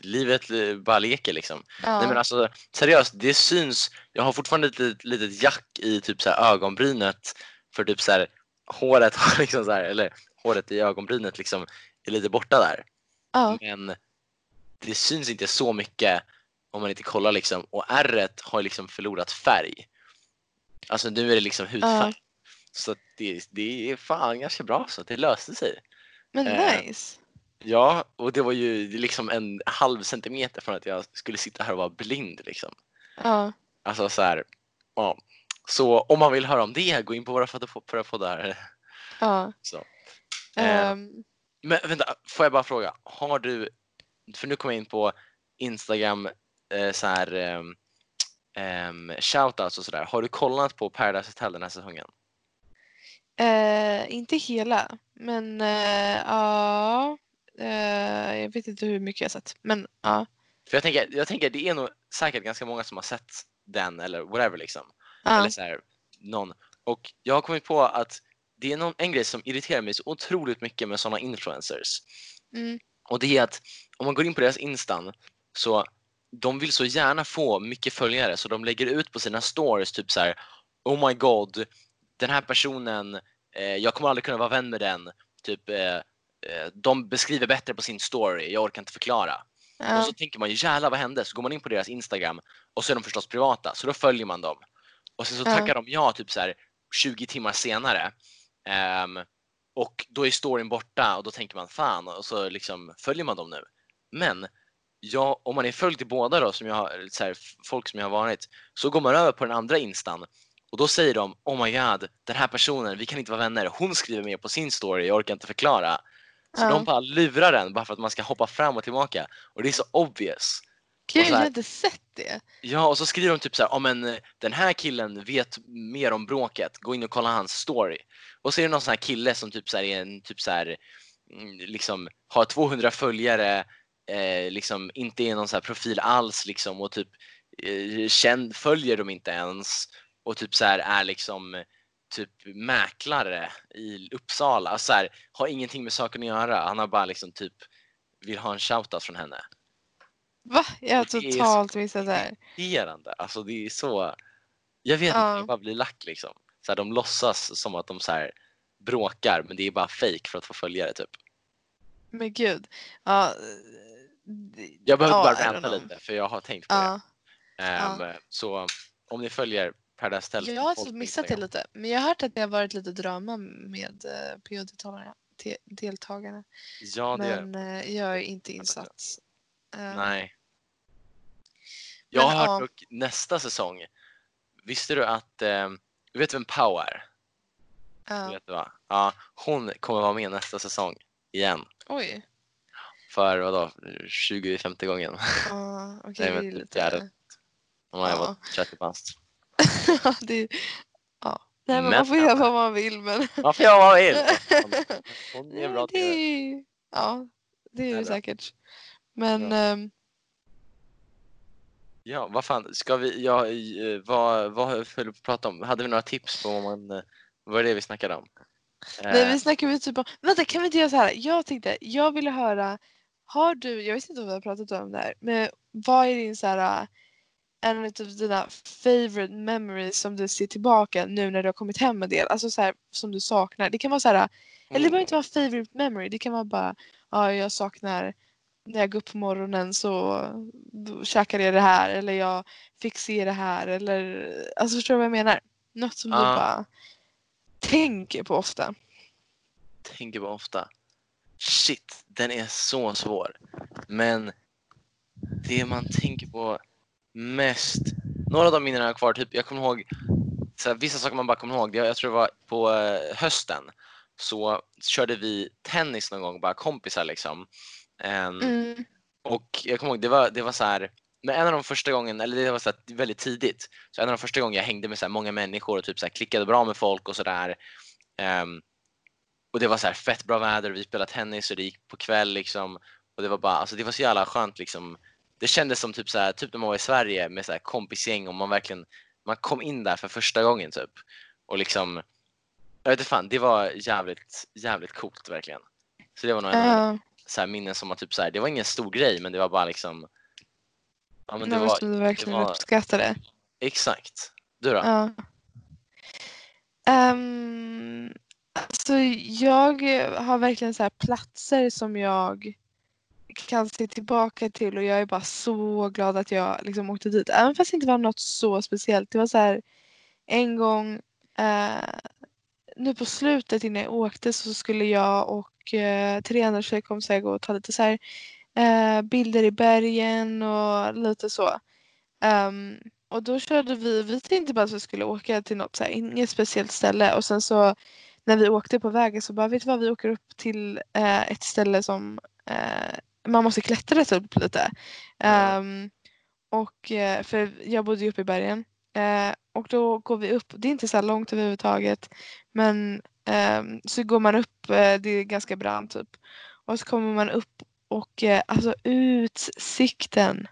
livet eh, bara leker liksom. Ja. Nej men alltså seriöst, det syns. Jag har fortfarande ett litet, litet jack i typ så här ögonbrynet för typ så här håret har liksom så här, eller håret i ögonbrynet liksom är lite borta där. ja. Men det syns inte så mycket om man inte kollar liksom och ärret har liksom förlorat färg. Alltså nu är det liksom hudfärg. Så att det, det är fan ganska bra så det löste sig. Men Eh, nice. Ja, och det var ju liksom en halv centimeter från att jag skulle sitta här och vara blind liksom. Ja. Alltså så här, ja. Så om man vill höra om det, gå in på våra förra ja. Så. Ehm, Men vänta, får jag bara fråga, har du, för nu kommer jag in på Instagram, eh, så här ehm, shoutouts och sådär. Har du kollat på Paradise Hotel den här säsongen? eh, inte hela, men ja. Eh, jag vet inte hur mycket jag har sett, men ja. För jag tänker, jag tänker det är nog säkert ganska många som har sett den eller whatever liksom. ja. Eller så här, någon. Och jag har kommit på att det är någon, en grej som irriterar mig så otroligt mycket med sådana influencers. Mm. Och det är att om man går in på deras instan så de vill så gärna få mycket följare så de lägger ut på sina stories typ så här Oh my god, den här personen, eh, jag kommer aldrig kunna vara vän med den. Typ, eh, de beskriver bättre på sin story, jag orkar inte förklara. Och Ja. så tänker man jävlar vad hände? Så går man in på deras Instagram och så är de förstås privata så då följer man dem. Och sen så Ja. tackar de ja typ så här 20 timmar senare. Ehm, och då är storyn borta och då tänker man fan och så liksom följer man dem nu. Men ja, om man är följd till båda då, som jag så här, folk som jag har varit, så går man över på den andra instan och då säger de Oh my god, den här personen, vi kan inte vara vänner. Hon skriver mer på sin story, jag orkar inte förklara. Så Ja. de bara lurar den bara för att man ska hoppa fram och tillbaka. Och det är så obvious. Gud, jag har inte sett det. Ja, och så skriver de typ så här, men eh, den här killen vet mer om bråket, gå in och kolla hans story. Och så är det någon sån här kille som typ så här är en typ så här, mm, liksom har 200 följare, eh, liksom inte är någon så här profil alls liksom och typ eh, känd, följer dem inte ens och typ så här är liksom typ mäklare i Uppsala, alltså så här, har ingenting med saken att göra. Han har bara liksom typ vill ha en shoutout från henne. Va? Jag har totalt missat det här. irriterande. Alltså det är så... Jag vet Ja. inte, jag bara blir lack liksom. Så här, de låtsas som att de så här, bråkar men det är bara fake för att få följare typ. Men gud. Ja. Jag behöver ja, bara know. lite för jag har tänkt på Ja. det. Ehm, Så om ni följer Paradise Hotel Jag har folk så på missat det lite. Men jag har hört att det har varit lite drama med uh, PO-deltagarna. te- deltagarna. Ja, det Men eh, jag är inte insatt. Eh, Nej. Jag har Men, hört ja. dock nästa säsong. Visste du att, eh, du vet vem Pau är? ja. Vet du va? Ja, hon kommer vara med nästa säsong igen. Oj. För vadå, 20-50 gången. Ja, okej. Nej, det är men lite... fjärde. Hon har Ja. varit 30 bast. Det. Ja. Nej, men Men- man får göra vad man vill men... Varför jag vad vill? Hon är bra det är... Ja, det är Det är det säkert. Men Ja. ehm, Ja, vad fan, ska vi, ja, eh, vad, vad höll vi på att prata om? Hade vi några tips på vad man, eh, vad är det vi snackade om? nej, Eh, vi snackar väl typ om... Vänta, kan vi inte göra så här? Jag tänkte, jag ville höra... Har du, jag vet inte om vi har pratat om det här, men vad är din så här... En av dina favorite memories som du ser tillbaka nu när du har kommit hem en del? Alltså så här, som du saknar. Det kan vara så här... Eller det behöver inte vara favorite memory. Det kan vara bara, ja jag saknar när jag går upp på morgonen så käkade jag det här eller jag fick se det här eller alltså förstår du vad jag menar? Något som du Ja. bara tänker på ofta. tänker på ofta. Shit, den är så svår. Men det man tänker på mest, några av de minnena jag har kvar, typ jag kommer ihåg så här, vissa saker man bara kommer ihåg. Det- Jag tror det var på eh, hösten så körde vi tennis någon gång, bara kompisar liksom. Ehm, Mm. Och jag kommer ihåg, det var, det var så här, men en av de första gången, eller det var så här, väldigt tidigt, så en av de första gången jag hängde med så här många människor och typ så klickade bra med folk och sådär. Um, och det var så här fett bra väder och vi spelade tennis och det gick på kväll liksom. Och det var bara, alltså det var så jävla skönt liksom. Det kändes som typ så här, typ när man var i Sverige med så här kompisgäng och man verkligen, man kom in där för första gången typ. Och liksom, jag vet inte fan, det var jävligt, jävligt coolt verkligen. Så det var nog en Ja, så här minnen som var typ så här, det var ingen stor grej men det var bara liksom Ja men det något var, som du verkligen var- uppskattade. exakt. Du då? Ja. Um, alltså jag har verkligen så här platser som jag kan se tillbaka till och jag är bara så glad att jag liksom åkte dit. Även fast det inte var något så speciellt. Det var så här en gång eh, nu på slutet innan jag åkte så skulle jag och eh, tre andra tjejkompisar gå och ta lite så här eh, bilder i bergen och lite så. Um, och då körde vi, vi tänkte bara att vi skulle åka till något så här, inget speciellt ställe och sen så när vi åkte på vägen så bara, vet du vad, vi åker upp till eh, ett ställe som eh, man måste klättra sig upp lite. Um, och eh, för jag bodde ju uppe i bergen. uh, och då går vi upp, det är inte så här långt överhuvudtaget. Men um, så går man upp, uh, det är ganska brant typ. Och så kommer man upp och uh, alltså utsikten.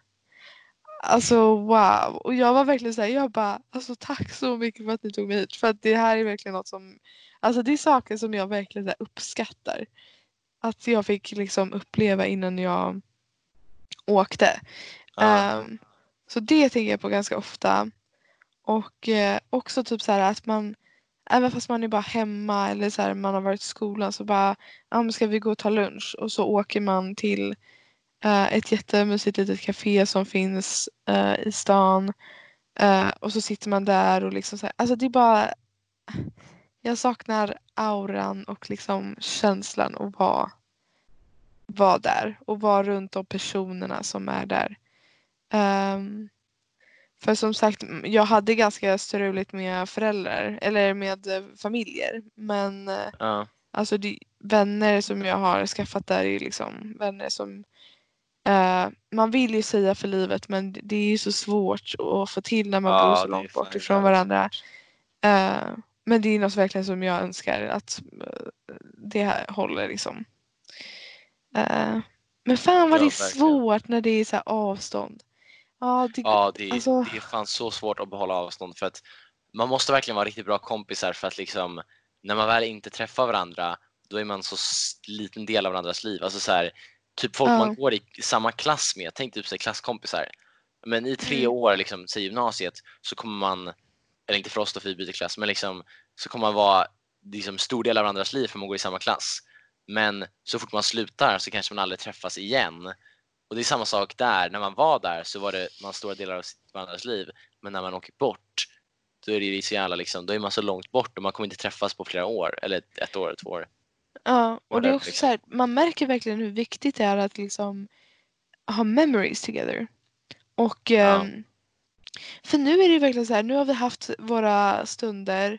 Alltså wow. Och jag var verkligen såhär, jag bara alltså tack så mycket för att ni tog mig hit. För att det här är verkligen något som, alltså det är saker som jag verkligen så här, uppskattar. Att jag fick liksom uppleva innan jag åkte. Ja. Ehm, så det tänker jag på ganska ofta. Och eh, också typ så här att man, även fast man är bara hemma eller så här, man har varit i skolan så bara, ja men ska vi gå och ta lunch? Och så åker man till eh, ett jättemysigt litet café som finns eh, i stan. Eh, och så sitter man där och liksom så här, alltså det är bara, jag saknar auran och liksom känslan att vara, vara där och vara runt de personerna som är där. Ehm, för som sagt, jag hade ganska struligt med föräldrar eller med eh, familjer. Men Ja. alltså de, vänner som jag har skaffat där är liksom vänner som eh, man vill ju säga för livet men det- är ju så svårt att få till när man Ja, bor så långt bort ifrån varandra. Eh, men det är något verkligen som jag önskar att eh, det här håller liksom. Eh, men fan vad Ja, det är svårt när det är så här avstånd. Ja, det, Ja, det Alltså- det är fan så svårt att behålla avstånd för att man måste verkligen vara riktigt bra kompisar för att liksom när man väl inte träffar varandra då är man så liten del av varandras liv. Alltså så här, typ folk Ja. man går i samma klass med, tänk typ så klasskompisar. Men i tre Mm. år, liksom, säg gymnasiet, så kommer man, eller inte för oss då för vi byter klass, men liksom så kommer man vara liksom, stor del av varandras liv för man går i samma klass. Men så fort man slutar så kanske man aldrig träffas igen. Och det är samma sak där, när man var där så var det man stora delar av varandras liv. Men när man åker bort, då är det så jävla liksom, då är man så långt bort och man kommer inte träffas på flera år, eller ett, år, två år. Ja, och det är också liksom. så här, man märker verkligen hur viktigt det är att liksom ha memories together. Och Ja. ehm, för nu är det ju verkligen så här, nu har vi haft våra stunder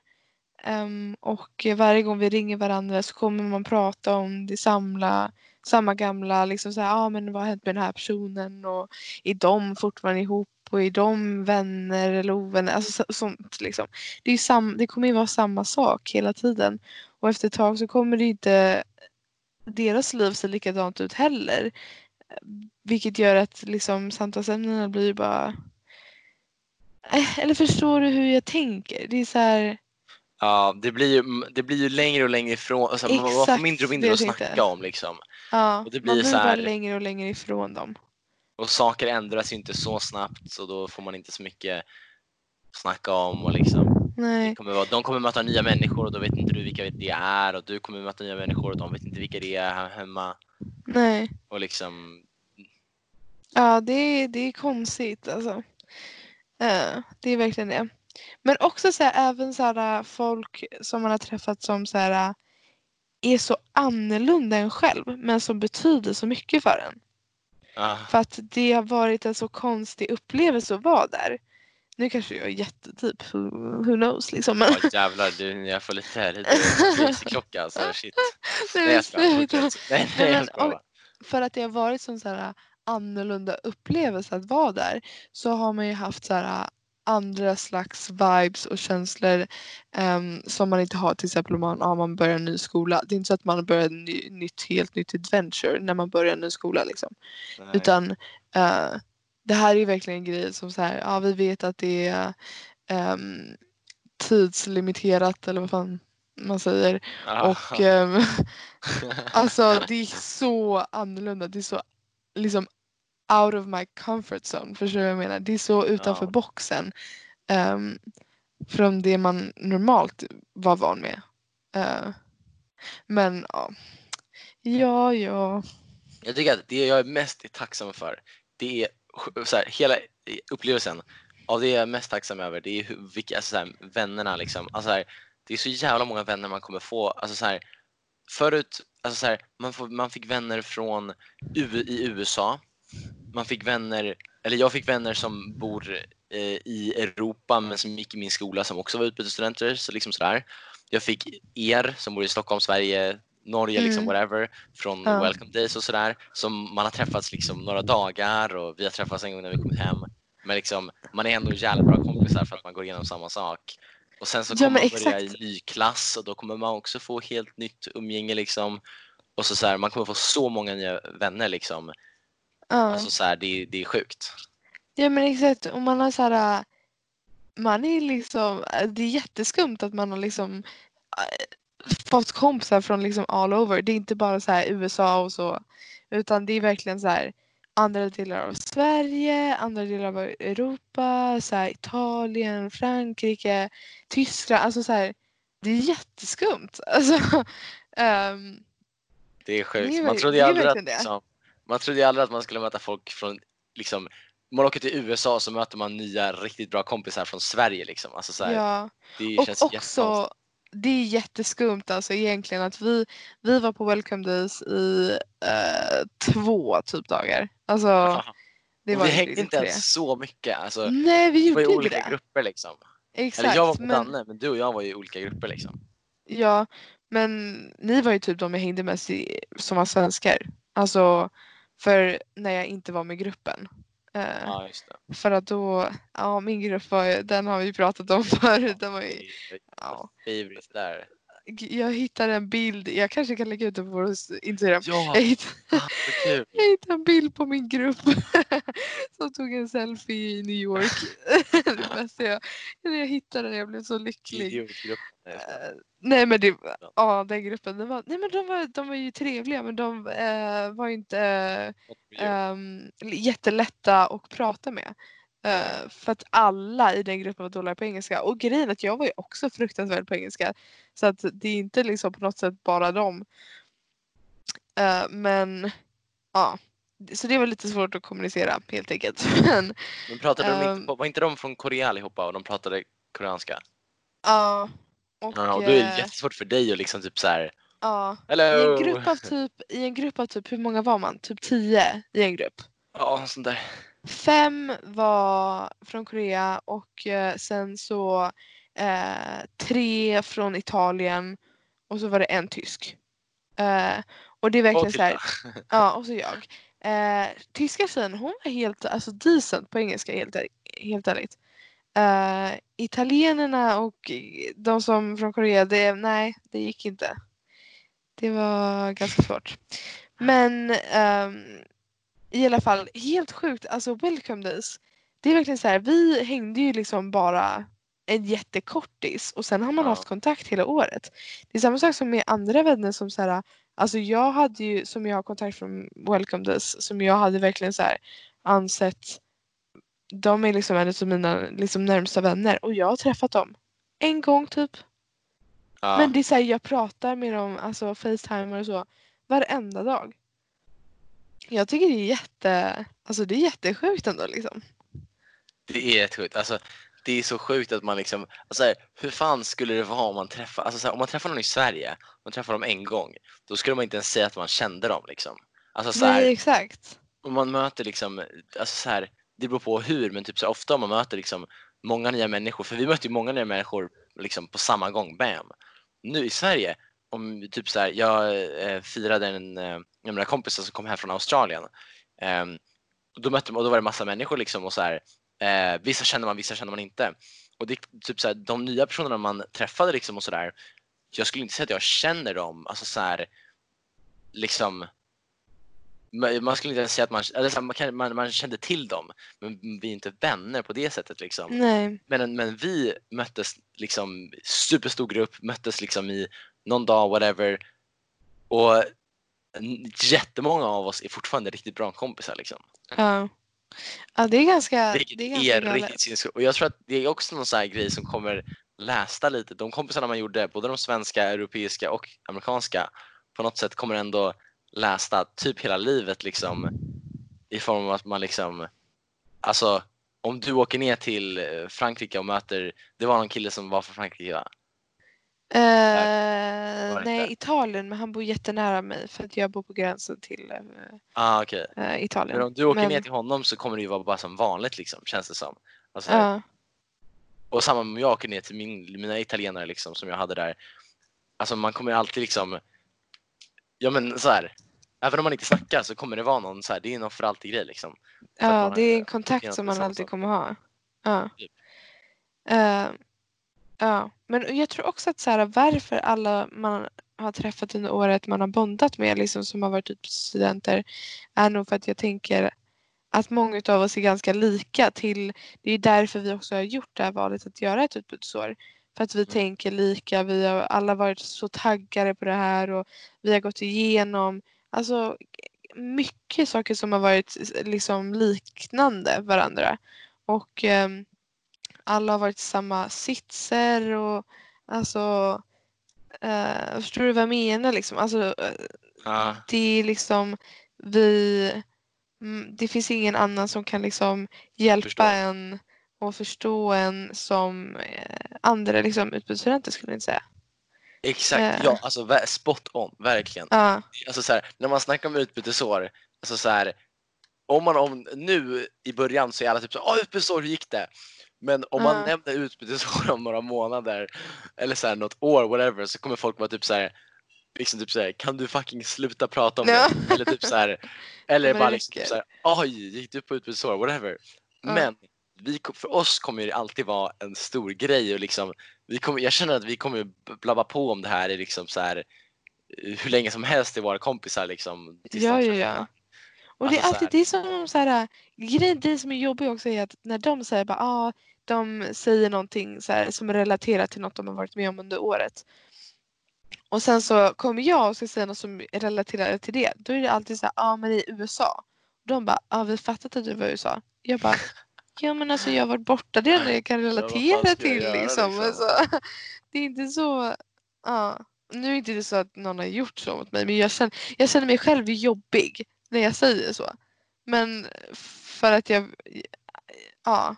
um, och varje gång vi ringer varandra så kommer man prata om det samla, samma gamla, liksom så här, ah, men vad har hänt med den här personen och är de fortfarande ihop och är de vänner eller ovänner, alltså sånt liksom. Det, är ju sam, det kommer ju vara samma sak hela tiden och efter ett tag så kommer det ju inte deras liv se likadant ut heller. Vilket gör att liksom samtalsämnena blir ju bara eller förstår du hur jag tänker? Det är så här, Ja, det blir ju, det blir ju längre och längre ifrån, alltså, man får Exakt mindre och mindre att snacka om liksom. ja, Och det man blir blir så här- bara längre och längre ifrån dem. Och saker ändras ju inte så snabbt så då får man inte så mycket att snacka om och liksom Nej, kommer vara, de kommer möta nya människor och då vet inte du vilka det är och du kommer möta nya människor och de vet inte vilka det är här hemma nej. och liksom Ja, det är, det är konstigt alltså. Eh, det är verkligen det. Men också så här, även så här, äh, folk som man har träffat som så här, äh, är så annorlunda än själv men som betyder så mycket för en. ah, För att det har varit en så konstig upplevelse att vara där. Nu kanske jag är jättetyp, who, who knows liksom. Men, ja, jävlar du, jag får lite, lite klocka alltså shit. Nej, jag skojar, nej, Nej, jag skojar för att det har varit sån så här annorlunda upplevelse att vara där så har man ju haft så här andra slags vibes och känslor ehm, som man inte har till exempel om man, ja, man börjar en ny skola. Det är inte så att man börjar en ny, nytt, helt nytt adventure när man börjar en ny skola liksom. Nej. Utan eh, det här är verkligen en grej som så här, ja vi vet att det är ehm, tidslimiterat eller vad fan man säger. Ah. Och ehm, Alltså det är så annorlunda. Det är så liksom out of my comfort zone. Förstår du vad jag menar? Det är så utanför Ja. boxen. Um, från det man normalt var van med. Eh, men ja. Ja, ja. Jag tycker att det jag är mest tacksam för, det är så här, hela upplevelsen av det jag är mest tacksam över, det är hur, vilka, alltså, så här, vännerna liksom. Alltså, så här, det är så jävla många vänner man kommer få. Alltså, så här, förut, alltså, så här, man, får, man fick vänner från U, i USA. Man fick vänner, eller jag fick vänner som bor eh, i Europa men som gick i min skola som också var utbytesstudenter. Så liksom sådär. Jag fick er som bor i Stockholm, Sverige, Norge, liksom Mm. whatever, från Ja. Welcome Days och sådär. Som man har träffats liksom några dagar och vi har träffats en gång när vi kommit hem. Men liksom, man är ändå jävligt bra kompisar för att man går igenom samma sak. Och sen så Ja, kommer men man börja i ny klass och då kommer man också få helt nytt umgänge liksom. Och så, så här, man kommer få så många nya vänner liksom. Ja. Alltså så här, det, är- det är sjukt. ja men exakt. Och man har så här. Man är liksom. Det är jätteskumt att man har liksom äh, fått kompisar från liksom all over. Det är inte bara så här USA och så. Utan det är verkligen så här andra delar av Sverige, andra delar av Europa, så här Italien, Frankrike, Tyskland. Alltså så här, det är jätteskumt. Alltså, ehm, Det är sjukt. Man trodde ju aldrig att, liksom, man trodde aldrig att man skulle möta folk från liksom, man åker till USA så möter man nya riktigt bra kompisar från Sverige liksom. Alltså, så här, ja. det Och känns också, jättekonstigt. Det är jätteskumt alltså egentligen att vi, vi var på Welcome Days i eh, två typ dagar. Alltså det var vi hängde inte ens så mycket. Alltså, Nej vi vi var i gjorde olika det. grupper liksom. Exakt. Eller jag var på men, Danne men du och jag var i olika grupper liksom. Ja, men ni var ju typ de jag hängde med som var svenskar. Alltså för när jag inte var med gruppen. Eh, Ja. För att då, ja min grupp var den har vi pratat om förut. Den var ju, ja. där. Jag hittade en bild, jag kanske kan lägga ut den på vår Instagram. Ja, Jag hittade, jag hittade en bild på min grupp som tog en selfie i New York. det bästa jag, när jag hittade den, jag blev så lycklig. Idiotgrupp. Nej, men det, ja den gruppen, den var, nej men de var, de var ju trevliga men de eh, var inte skojar. um, jättelätta att prata med. Eh, för att alla i den gruppen var dåliga på engelska. Och grejen att jag var ju också fruktansvärd på engelska. Så att det är inte liksom på något sätt bara dem. Eh, men ja, så det var lite svårt att kommunicera helt enkelt. Men Men pratade de Ehm. inte, var inte de från Korea allihopa och de pratade koreanska? ja. Och, Ja, och då är det eh, jättesvårt för dig att liksom typ så här. ja. I Hello! en grupp av typ, i en grupp av typ, hur många var man? Typ tio i en grupp. Ja, sånt där. Fem var från Korea och eh, sen så eh, tre från Italien och så var det en tysk. Eh, och det är verkligen Och så här, titta. ja och så jag. Eh, tyska tjejen hon var helt alltså decent på engelska helt, helt ärligt. Eh, italienerna och de som från Korea, det, nej det gick inte. Det var ganska svårt. Men ehm, i alla fall helt sjukt, alltså welcome days. Det är verkligen så här, vi hängde ju liksom bara en jättekortis och sen har man Ja. haft kontakt hela året. Det är samma sak som med andra vänner som så här, alltså jag hade ju, som jag har kontakt från welcome days, som jag hade verkligen så här ansett, de är liksom en av mina liksom närmsta vänner och jag har träffat dem en gång typ. Ja. Men det är så här, jag pratar med dem, alltså facetimer och så, varenda dag. Jag tycker det är jätte, alltså det är jättesjukt ändå liksom. Det är rätt sjukt. Alltså, det är så sjukt att man liksom, alltså, här, hur fan skulle det vara om man träffar, alltså, så här, om man träffar någon i Sverige, man träffar dem en gång, då skulle man inte ens säga att man kände dem liksom. Alltså så här, Nej exakt. om man möter liksom, alltså så här, det beror på hur, men typ så här, ofta om man möter liksom många nya människor, för vi möter ju många nya människor liksom på samma gång, bam. Nu i Sverige, om typ så här, jag eh, firade en, eh, mina kompisar som kom hem från Australien. Ehm, och då mötte man, och då var det massa människor liksom och så här, eh, vissa känner man, vissa känner man inte. Och det typ så här, de nya personerna man träffade liksom och sådär, jag skulle inte säga att jag känner dem, alltså så här, liksom man skulle inte ens säga att man, eller så man, kan, man, man kände till dem, men vi är inte vänner på det sättet liksom. Nej. Men, men vi möttes liksom, superstor grupp, möttes liksom i någon dag, whatever. Och jättemånga av oss är fortfarande riktigt bra kompisar liksom. Ja. Ja det är ganska, Vilket det är är, ganska galet. riktigt sinnessjukt. Och jag tror att det är också någon sån här grej som kommer lästa lite. De kompisarna man gjorde, både de svenska, europeiska och amerikanska, på något sätt kommer ändå lästa typ hela livet liksom i form av att man liksom, alltså om du åker ner till eh, Frankrike och möter, det var någon kille som var från Frankrike va? Eh, nej. Italien men han bor jättenära mig för att jag bor på gränsen till eh, Ah, okej. eh, Italien. Men om du åker Men- ner till honom så kommer det ju vara bara som vanligt liksom, känns det som. Alltså. Och samma om jag åker ner till min, mina italienare liksom, som jag hade där. Alltså man kommer alltid liksom, ja men så här. Även om man inte snackar så kommer det vara någon så här, det är någon för alltid grej liksom. Ja, det är en kontakt som man alltid kommer ha. Ja. Typ. Ja, men jag tror också att så här, varför alla man har träffat under året man har bondat med liksom som har varit typ studenter är nog för att jag tänker att många av oss är ganska lika till det är därför vi också har gjort det här valet att göra ett utbytesår. För att vi tänker lika, vi har alla varit så taggade på det här och vi har gått igenom alltså mycket saker som har varit liksom liknande varandra. Och ehm, alla har varit i samma sitser och alltså eh, förstår du vad jag menar liksom? Alltså Ja, det är liksom vi mm, det finns ingen annan som kan liksom hjälpa Förstå. en och förstå en som eh, andra liksom utbytesstudenter skulle jag inte säga. exakt. Eh. Ja, alltså spot on, verkligen. Ja, Alltså så här, när man snackar om utbytesår, alltså så här, om man om, nu i början så är alla typ så åh utbytesår, hur gick det? Men om man Ja. nämner utbytesår om några månader eller så här, något år, whatever, så kommer folk vara typ så här, liksom typ så här, kan du fucking sluta prata om Ja. det? Eller typ så här, eller bara liksom typ så här, oj, gick du på utbytesår, whatever. Ja. Men vi, för oss kommer det alltid vara en stor grej och liksom, vi kommer, jag känner att vi kommer blabba på om det här i liksom så här hur länge som helst till våra kompisar liksom. Ja, ja, ja. Och det är Alltså, alltid det som så här, grejen, det som är jobbigt också är att när de säger bara ah, de säger någonting här, som är relaterat till något de har varit med om under året. Och sen så kommer jag och ska säga något som är relaterat till det. Då är det alltid så här, ja ah, men i USA. De bara, ja ah, vi fattat att du var i USA. Jag bara, Ja men alltså jag har varit borta, det är det jag kan relatera jag till göra, liksom. liksom? Alltså, det är inte så, ja. Nu är inte det så att någon har gjort så mot mig men jag känner, jag känner mig själv jobbig när jag säger så. Men för att jag, ja.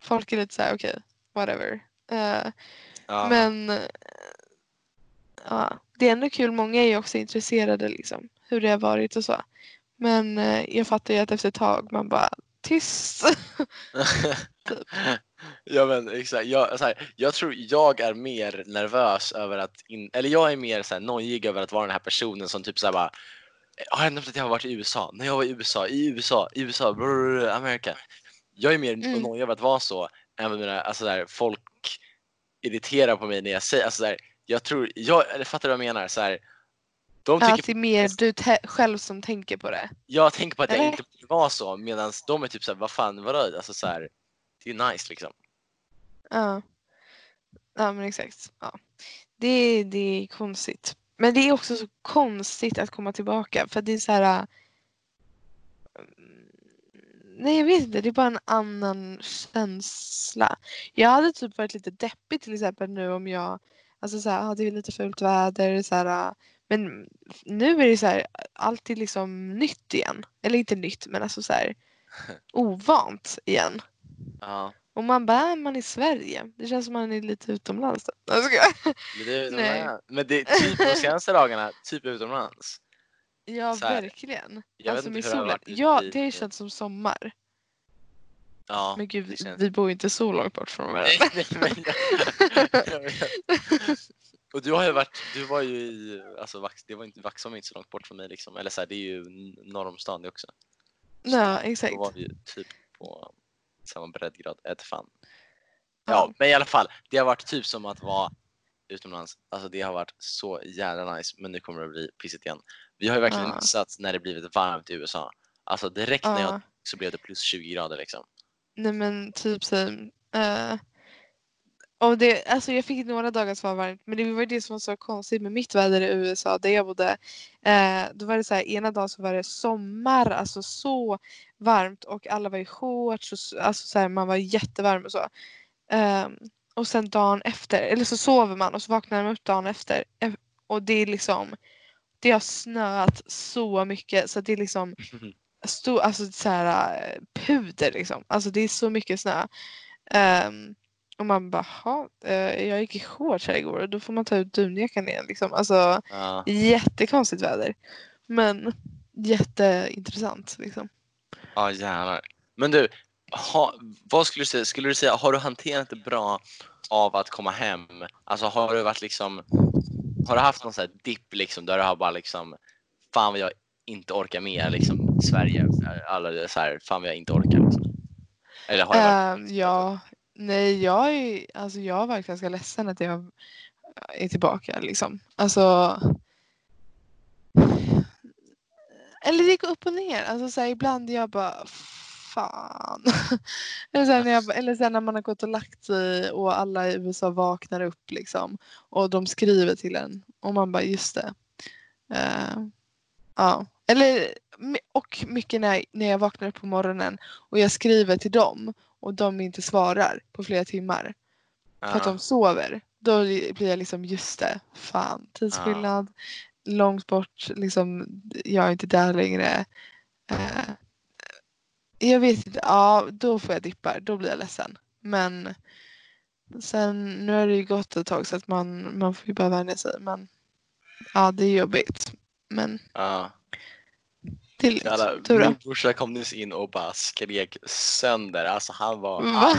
Folk är lite såhär okej, whatever. Eh, Ja. men ja, det är ändå kul, många är ju också intresserade liksom hur det har varit och så. Men eh, jag fattar ju att efter ett tag man bara tyst. ja men exakt, jag, så här, jag tror jag är mer nervös över att, in, eller jag är mer så här, nojig över att vara den här personen som typ så här bara har jag nämnt att jag har varit i USA? När jag var i USA, i USA, i USA, brr, Amerika. Jag är mer Mm. nojig över att vara så än vad mina, alltså där, folk irriterar på mig när jag säger, alltså där, jag tror, jag, eller fattar du vad jag menar? Så här, de tycker Att det är mer du själv som tänker på det. jag tänker på att jag inte borde vara så medan de är typ såhär, vad fan vadå? Alltså så här, det är nice liksom. Ja. Ja men exakt. Ja. Det, det är konstigt. Men det är också så konstigt att komma tillbaka för det är så här. Nej jag vet inte, det är bara en annan känsla. Jag hade typ varit lite deppig till exempel nu om jag, alltså så här, ah, det är lite fult väder så här. äh, Men nu är det så här, allt är liksom nytt igen. Eller inte nytt men alltså så här ovant igen. Ja, Och man bara, är man i Sverige? Det känns som man är lite utomlands. Då. Men det, är- Nej. men det är typ de senaste dagarna, typ utomlands. Ja, Så här, verkligen. jag alltså med solen. Ja, det har känts som sommar. Ja, Men gud, känns- vi bor ju inte så långt bort från varandra. Nej, nej, vet. Och du har ju varit, du var ju i, alltså Vax, det var inte, Vaxholm är inte så långt bort från mig liksom. Eller så här, det är ju norr om stan det också. Ja, exakt. Då var vi ju typ på samma breddgrad, ett fan. Ja. Ja, men i alla fall, det har varit typ som att vara utomlands. Alltså det har varit så jävla nice, men nu kommer det bli pissigt igen. Vi har ju verkligen Ja. missat när det blivit varmt i USA. Alltså direkt när jag Ja. så blev det plus 20 grader liksom. Nej men typ så. Uh, och det, alltså jag fick några dagar som var varmt men det var ju det som var så konstigt med mitt väder i USA där jag bodde. Eh, då var det så här ena dagen så var det sommar, alltså så varmt och alla var i shorts och så, alltså så här, man var jättevarm och så. Ehm, och sen dagen efter, eller så sover man och så vaknar man upp dagen efter och det är liksom det har snöat så mycket så det är liksom stor, alltså så här, eh, puder liksom. Alltså det är så mycket snö. Ehm, och man bara, "Ha, eh, jag gick i shorts här igår och då får man ta ut dunjackan igen. Liksom. Alltså Ja. jättekonstigt väder. Men jätteintressant liksom. Ja jävlar. Men du, ha, vad skulle du säga, skulle du säga, har du hanterat det bra av att komma hem? Alltså har du varit liksom, har du haft någon sån här dipp liksom där du har bara liksom, fan vad jag inte orkar mer liksom Sverige, alla så här, fan vad jag inte orkar liksom. Eller har varit, Ehm, ja, nej jag är, alltså jag var ganska ledsen att jag är tillbaka liksom. Alltså eller det går upp och ner. Alltså så här, ibland jag bara fan. eller, sen när jag, eller sen när man har gått och lagt sig och alla i USA vaknar upp liksom. Och de skriver till en. Och man bara just det. Eh, ja. Eller och mycket när, när jag vaknar upp på morgonen och jag skriver till dem och de inte svarar på flera timmar för att de sover. Då blir jag liksom just det, fan tidsskillnad, långt bort, liksom jag är inte där längre. Eh, jag vet inte, ja då får jag dippar, då blir jag ledsen. Men sen nu har det ju gått ett tag så att man, man får ju bara vänja sig. Men ja det är jobbigt. Men ja. det är lugnt. Min brorsa kom nyss in och bara skrek sönder. Alltså han var... Va?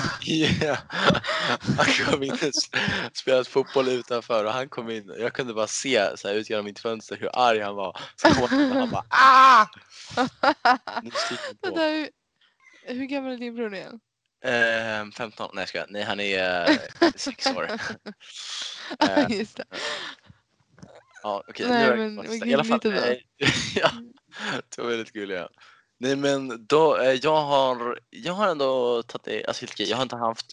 Han kom in och s- spelat fotboll utanför och han kom in jag kunde bara se så här, ut genom mitt fönster hur arg han var. Så kom han och han bara ah! Nu. Hur, gammal är din bror nu igen? Ehm, 15? Nej jag skojar. Nej han är uh, 6 år. Eh, Just det. Ja, okej. Nej, nu är men vad I alla fall. eh, ja, det var väldigt ja. Nej men då, eh, jag har, jag har ändå tagit det, alltså helt okej. Jag har inte haft,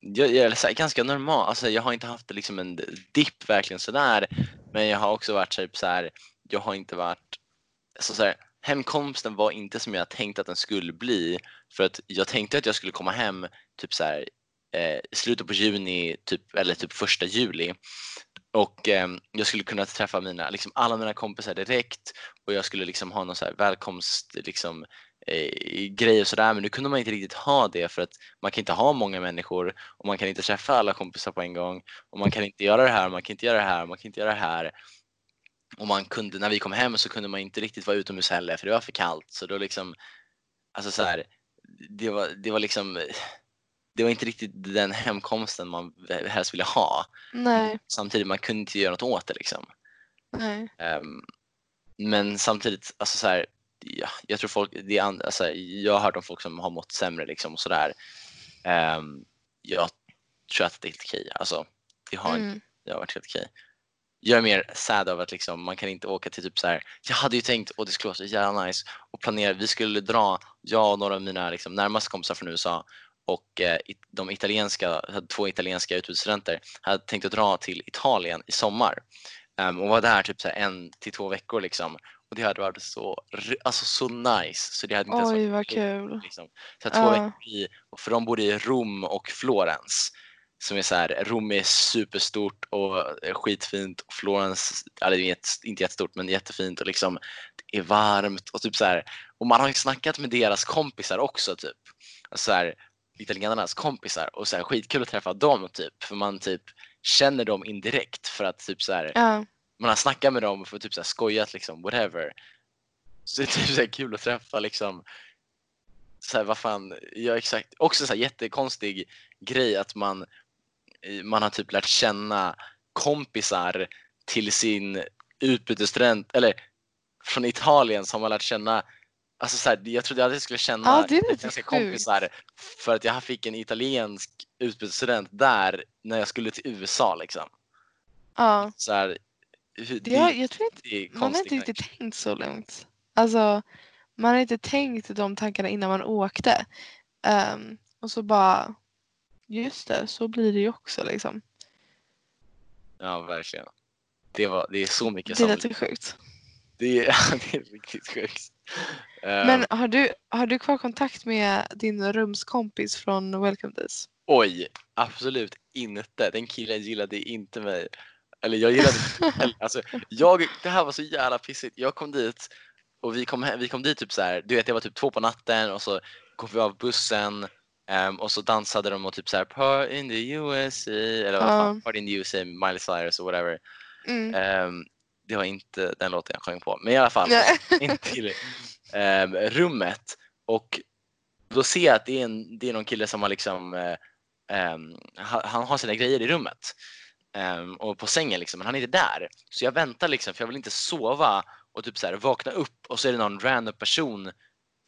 jag, jag är så här, ganska normal, alltså jag har inte haft liksom en dipp verkligen sådär. Men jag har också varit typ så här, jag har inte varit, alltså så här, hemkomsten var inte som jag tänkte att den skulle bli. För att jag tänkte att jag skulle komma hem typ så här, eh, slutet på juni typ, eller typ första juli. Och eh, jag skulle kunna träffa mina, liksom alla mina kompisar direkt och jag skulle liksom ha någon så här välkomst liksom, eh, grej och sådär men nu kunde man inte riktigt ha det för att man kan inte ha många människor och man kan inte träffa alla kompisar på en gång och man kan inte göra det här, man kan inte göra det här, man kan inte göra det här. Och man kunde, när vi kom hem så kunde man inte riktigt vara utomhus heller för det var för kallt så då liksom, alltså så här, det var, det var liksom det var inte riktigt den hemkomsten man helst ville ha. Nej. Samtidigt, man kunde inte göra något åt det liksom. Nej. Um, men samtidigt, alltså så här, ja, jag tror folk, det är and, alltså, jag har hört om folk som har mått sämre liksom och sådär. Um, jag tror att det är helt okej. Alltså, det har, Mm. det har varit helt okej. Jag är mer sad av att liksom, man kan inte åka till typ så här. Jag hade ju tänkt, och det skulle vara så jävla nice och planera. Vi skulle dra, jag och några av mina liksom, närmaste kompisar från USA och eh, de italienska, två italienska utbytesstudenter, hade tänkt att dra till Italien i sommar Ehm, och var där typ så en till två veckor liksom. Och det hade varit så, alltså så nice. Så det hade inte ens Oj varit vad kul. Liksom. Så två Ja. veckor i, och för de bodde i Rom och Florens. Som är så här, Rom är superstort och eh, skitfint och Florens, eller inte jättestort men jättefint och liksom det är varmt och typ så här. Och man har ju snackat med deras kompisar också typ. Alltså så här, italienarnas kompisar och så här, skitkul att träffa dem typ. För man typ känner dem indirekt för att typ så här, Ja. man har snackat med dem och typ så här skojat liksom, whatever. Så det är typ så kul att träffa liksom, så här, vad fan, ja exakt, också så här jättekonstig grej att man, man har typ lärt känna kompisar till sin utbytesstudent, eller från Italien som har lärt känna Alltså så här, jag trodde aldrig jag skulle känna Ja, det italienska kompisar för att jag fick en italiensk utbytesstudent där när jag skulle till USA liksom. ja. Så här, hur- Det har, jag tror inte, det man har inte riktigt tänkt så långt. Alltså, man har inte tänkt de tankarna innan man åkte. Ehm, och så bara, just det, så blir det ju också liksom. Ja, verkligen. Det, var, det är så mycket Det är som... lite sjukt. Det är, det är riktigt sjukt. Ehm, Men har du, har du kvar kontakt med din rumskompis från Welcome Days? Oj, absolut inte. Den killen gillade inte mig. Eller jag gillade inte. Alltså, jag, det här var så jävla pissigt. Jag kom dit och vi kom, vi kom dit typ så här. Du vet, det var typ två på natten och så kom vi av bussen ehm, och så dansade de och typ så här Part in the USA eller vad fan, Ja. Part in the USA, Miley Cyrus och whatever. Mm. Ehm, det var inte den låten jag sjöng på. Men i alla fall, in till ehm, rummet och då ser jag att det är, en, det är någon kille som har liksom eh, ha- han har sina grejer i rummet och på sängen liksom, men han är inte där. Så jag väntar liksom för jag vill inte sova och typ så här, vakna upp och så är det någon random person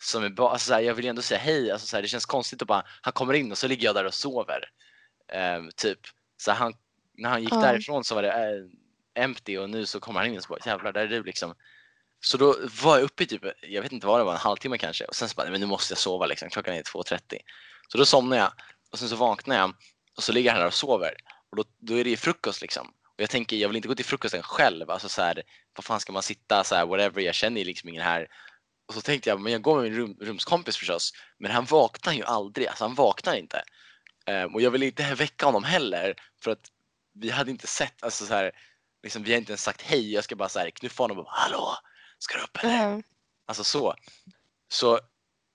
som är bara, alltså så här, jag vill ju ändå säga hej, alltså så här, det känns konstigt att bara, han kommer in och så ligger jag där och sover. Ehm, typ. Så han, när han gick Ja. därifrån så var det eh, empty och nu så kommer han in och så bara jävlar där är du liksom. Så då var jag uppe i typ, jag vet inte vad det var, en halvtimme kanske och sen så bara, men nu måste jag sova liksom, klockan är 2.30. Så då somnar jag och sen så vaknar jag och så ligger han där och sover och då, då är det ju frukost liksom. Och jag tänker, jag vill inte gå till frukosten själv, alltså så här, vad fan ska man sitta så här, whatever, jag känner ju liksom ingen här. Och så tänkte jag, men jag går med min rum, rumskompis förstås, men han vaknar ju aldrig, alltså han vaknar inte. Ehm, och jag vill inte väcka honom heller för att vi hade inte sett, alltså så här, liksom, vi har inte ens sagt hej, jag ska bara så här, knuffa honom och bara hallå, ska du upp eller? Ja. Alltså så. Så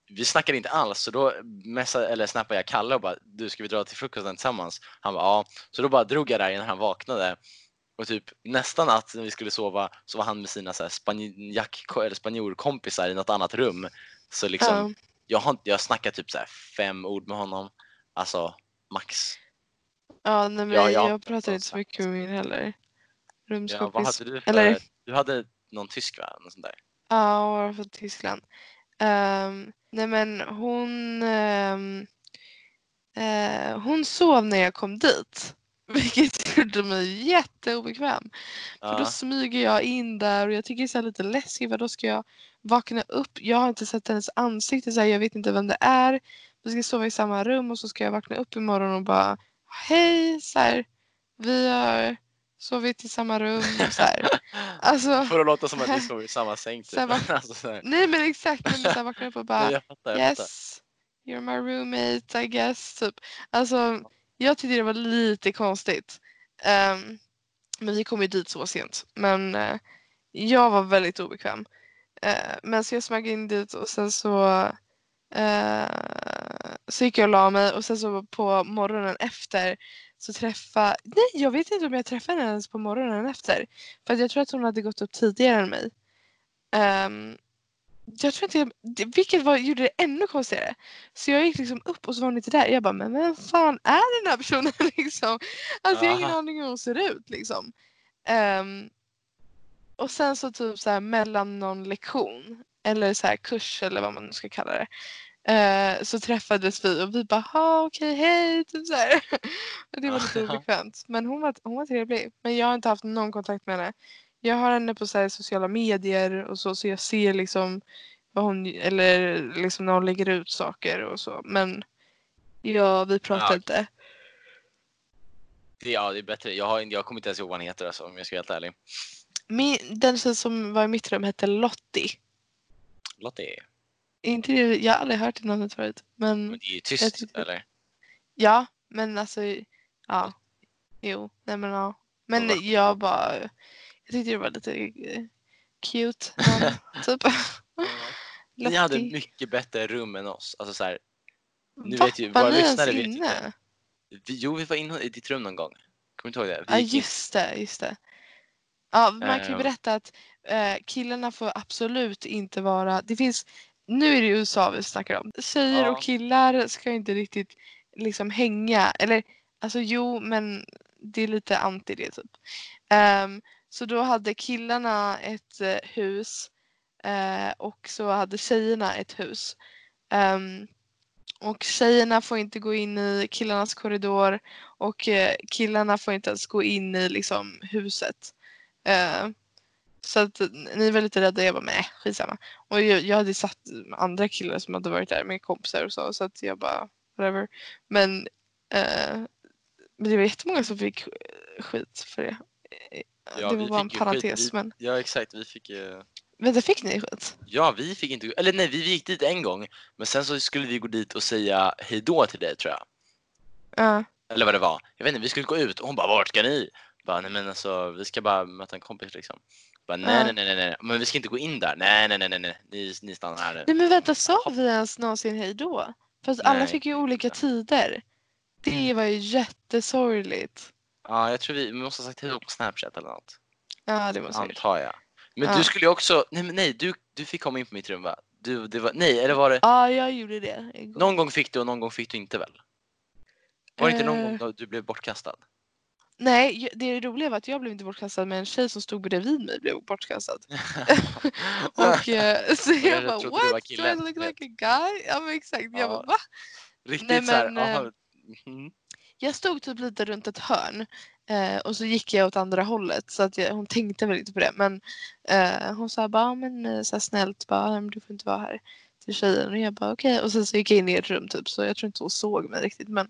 vi snackade inte alls, så då messade, eller snappade jag Kalle och bara du ska vi dra till frukosten tillsammans? Han bara ja. Så då bara drog jag där innan han vaknade. Och typ nästa natt när vi skulle sova så var han med sina så här spanjack, eller spanjorkompisar i något annat rum. Så liksom, Ja. jag har jag har snackat typ så här fem ord med honom. Alltså max. Ja, nej, men Ja, jag jag pratar inte så mycket med min heller. Ja, Rumskompis. hade du för, Eller- du hade någon tysk va? Något sånt där. Ja, från Tyskland. Ehm, nej men hon, ehm, eh, hon sov när jag kom dit. Vilket gjorde mig jätteobekväm. För då Ja, smyger jag in där och jag tycker det är så lite läskigt för då ska jag vakna upp. Jag har inte sett hennes ansikte, så här, jag vet inte vem det är. Vi ska sova i samma rum och så ska jag vakna upp imorgon och bara hej, så här, vi har sovit i samma rum. Så här. Alltså, För att låta som att ni sover i samma säng typ. Så här alltså, så nej men exakt, men så här vaknar upp och bara Nej, jag fattar, jag fattar. Yes, you're my roommate I guess. Typ. Alltså, jag tyckte det var lite konstigt. Um, men vi kom ju dit så sent. Men uh, jag var väldigt obekväm. Uh, men så jag smög in dit och sen så, uh, så gick jag och la mig och sen så på morgonen efter så träffade, nej jag vet inte om jag träffade henne ens på morgonen efter. För att jag tror att hon hade gått upp tidigare än mig. Um, jag tror inte, jag- vilket var, gjorde det ännu konstigare. Så jag gick liksom upp och så var hon inte där. Jag bara, men vem fan är den här personen liksom? Alltså jag har ingen aning hur hon ser ut liksom. Ehm, och sen så typ så här mellan någon lektion eller så här kurs eller vad man nu ska kalla det. eh, så träffades vi och vi bara, ha okej hej, typ så här. Det var lite obekvämt. Men hon var, hon var trevlig. Men jag har inte haft någon kontakt med henne. Jag har henne på så sociala medier och så, så jag ser liksom vad hon, eller liksom när hon lägger ut saker och så. Men ja, vi pratar Ja. inte. Ja, det är bättre. Jag, har, jag kommer inte ens ihåg vad han heter alltså, om jag ska vara helt ärlig. Min, den tjej som var i mitt rum hette Lottie. Lottie. Inte det, jag har aldrig hört det namnet förut. Men Men det är ju tyst, tyckte- eller? ja, men alltså ja. Jo, nej men ja. Men jag bara, jag tyckte det var lite eh, cute typ. Ni hade mycket bättre rum än oss. Alltså så här, nu Va? vet ju var våra ni ens lyssnare vet inte. vi, jo, vi var inne i ditt rum någon gång. Kommer du inte ihåg det? Ja just det, just det. Ja, man kan ju Ehm. berätta att eh, killarna får absolut inte vara, det finns, nu är det USA vi snackar om. Tjejer Ja. och killar ska inte riktigt liksom hänga, eller alltså jo men det är lite anti det typ. Ehm, så då hade killarna ett eh, hus eh, och så hade tjejerna ett hus. Ehm, och tjejerna får inte gå in i killarnas korridor och eh, killarna får inte ens gå in i liksom huset. Eh, så att ni var lite rädda. Jag bara, nej skitsamma. Och jag, jag hade satt andra killar som hade varit där med kompisar och så. Så att jag bara, whatever. Men, eh, men det var jättemånga som fick skit för det. Eh, Ja, det var bara en skit. parentes. Vi- Men Ja, exakt. Vi fick ju... vänta, fick ni skit? Ja, vi fick inte... Eller nej, vi gick dit en gång. Men sen så skulle vi gå dit och säga hej då till dig, tror jag. Ja. Eller vad det var. Jag vet inte, vi skulle gå ut och hon bara, vart ska ni? Bara, nej men alltså, vi ska bara möta en kompis liksom. Bara, nej, nej, nej, nej, men vi ska inte gå in där. Nej, nej, nej, nej, nej. Ni, ni stannar här nu. Nej men vänta, sa vi ens någonsin hej då? Fast alla fick ju olika tider. Det var ju jättesorgligt. Ja, jag tror vi, vi måste ha sagt hej då på Snapchat eller något. Ja, det måste jag gjort. Antar jag. Men Ja. du skulle ju också, nej men nej, du, du fick komma in på mitt rum va? Du, det var, nej, eller var det, Ja, jag gjorde det igår. någon gång fick du och någon gång fick du inte väl? Var det inte någon Eh. gång då du blev bortkastad? Nej, det roliga var att jag blev inte bortkastad men en tjej som stod bredvid mig blev bortkastad. Och eh, så jag jag bara what? Do I look like a guy? Ja men exakt. Jag Ja. bara va? Riktigt Nej, men, aha, mhm. Jag stod typ lite runt ett hörn eh, och så gick jag åt andra hållet så att jag, hon tänkte väl inte på det men eh, hon sa bara "Ja, men eh, så här snällt bara "Nej, men du får inte vara här till tjejen och jag bara okej och sen så gick jag in i ett rum typ så jag tror inte hon såg mig riktigt men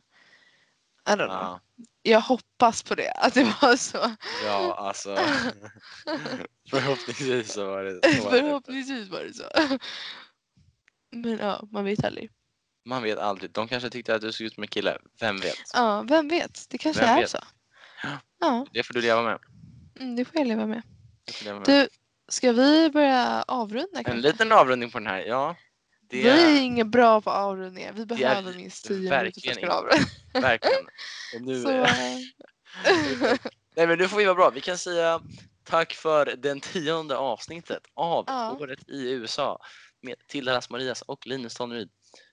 I don't know. ja, Jag hoppas på det att det var så. ja, alltså förhoppningsvis så var det så. Förhoppningsvis var det så. Men ja, man vet aldrig. Man vet aldrig, de kanske tyckte att du såg ut som en kille, vem vet? Ja, vem vet? Det kanske Vem är vet? så. Ja. Det får du leva med. mm, det får jag leva med. Du leva med. Du, ska vi börja avrunda En kanske? liten avrundning på den här, ja. Det Vi är inget bra på avrundningar. Vi behöver minst 10 minuter för verkligen att avrunda. verkligen. Och nu, Så, eh, Nej men nu får vi vara bra. Vi kan säga tack för den tionde avsnittet av Ja. Året i USA med Tilda Ras Marias och Linus Tonneryd.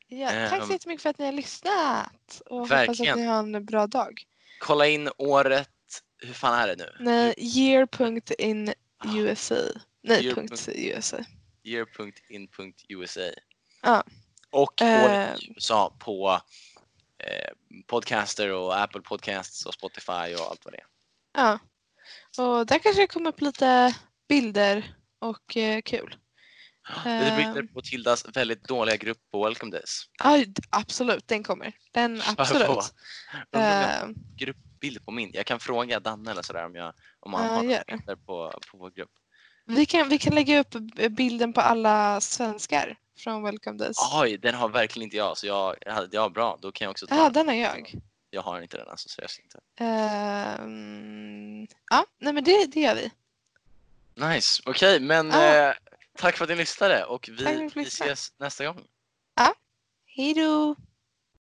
Ja, tack Ehm, så jättemycket för att ni har lyssnat. Och hoppas verkligen. att ni har en bra dag. Kolla in året, hur fan är det nu? Nej, year.in.usa. Nej, Year. USA. Year.in.usa. Ja. Och. Året i USA på eh, Podcaster och Apple Podcasts och Spotify och allt vad det är. Ja. Och där kanske det kommer upp lite bilder och eh, kul. Det Ehm. bilder på Tildas väldigt dåliga grupp på Welcome Days. Ja, absolut, den kommer. Den absolut. Jag Eh, har bild på min. Jag kan fråga Danne eller sådär om, jag, om han har bilder på, på vår grupp. Vi kan, vi kan lägga upp bilden på alla svenskar från Welcome Days. Oj, den har verkligen inte jag. Så jag, jag- ja, bra. Då kan jag också ta Ja, den. har jag. Jag har inte den alltså, så jag inte. Ehm, ja, nej men det, det gör vi. Nice, okej, men Ja. eh, tack för att ni lyssnade och vi, vi ses nästa gång. Hej då!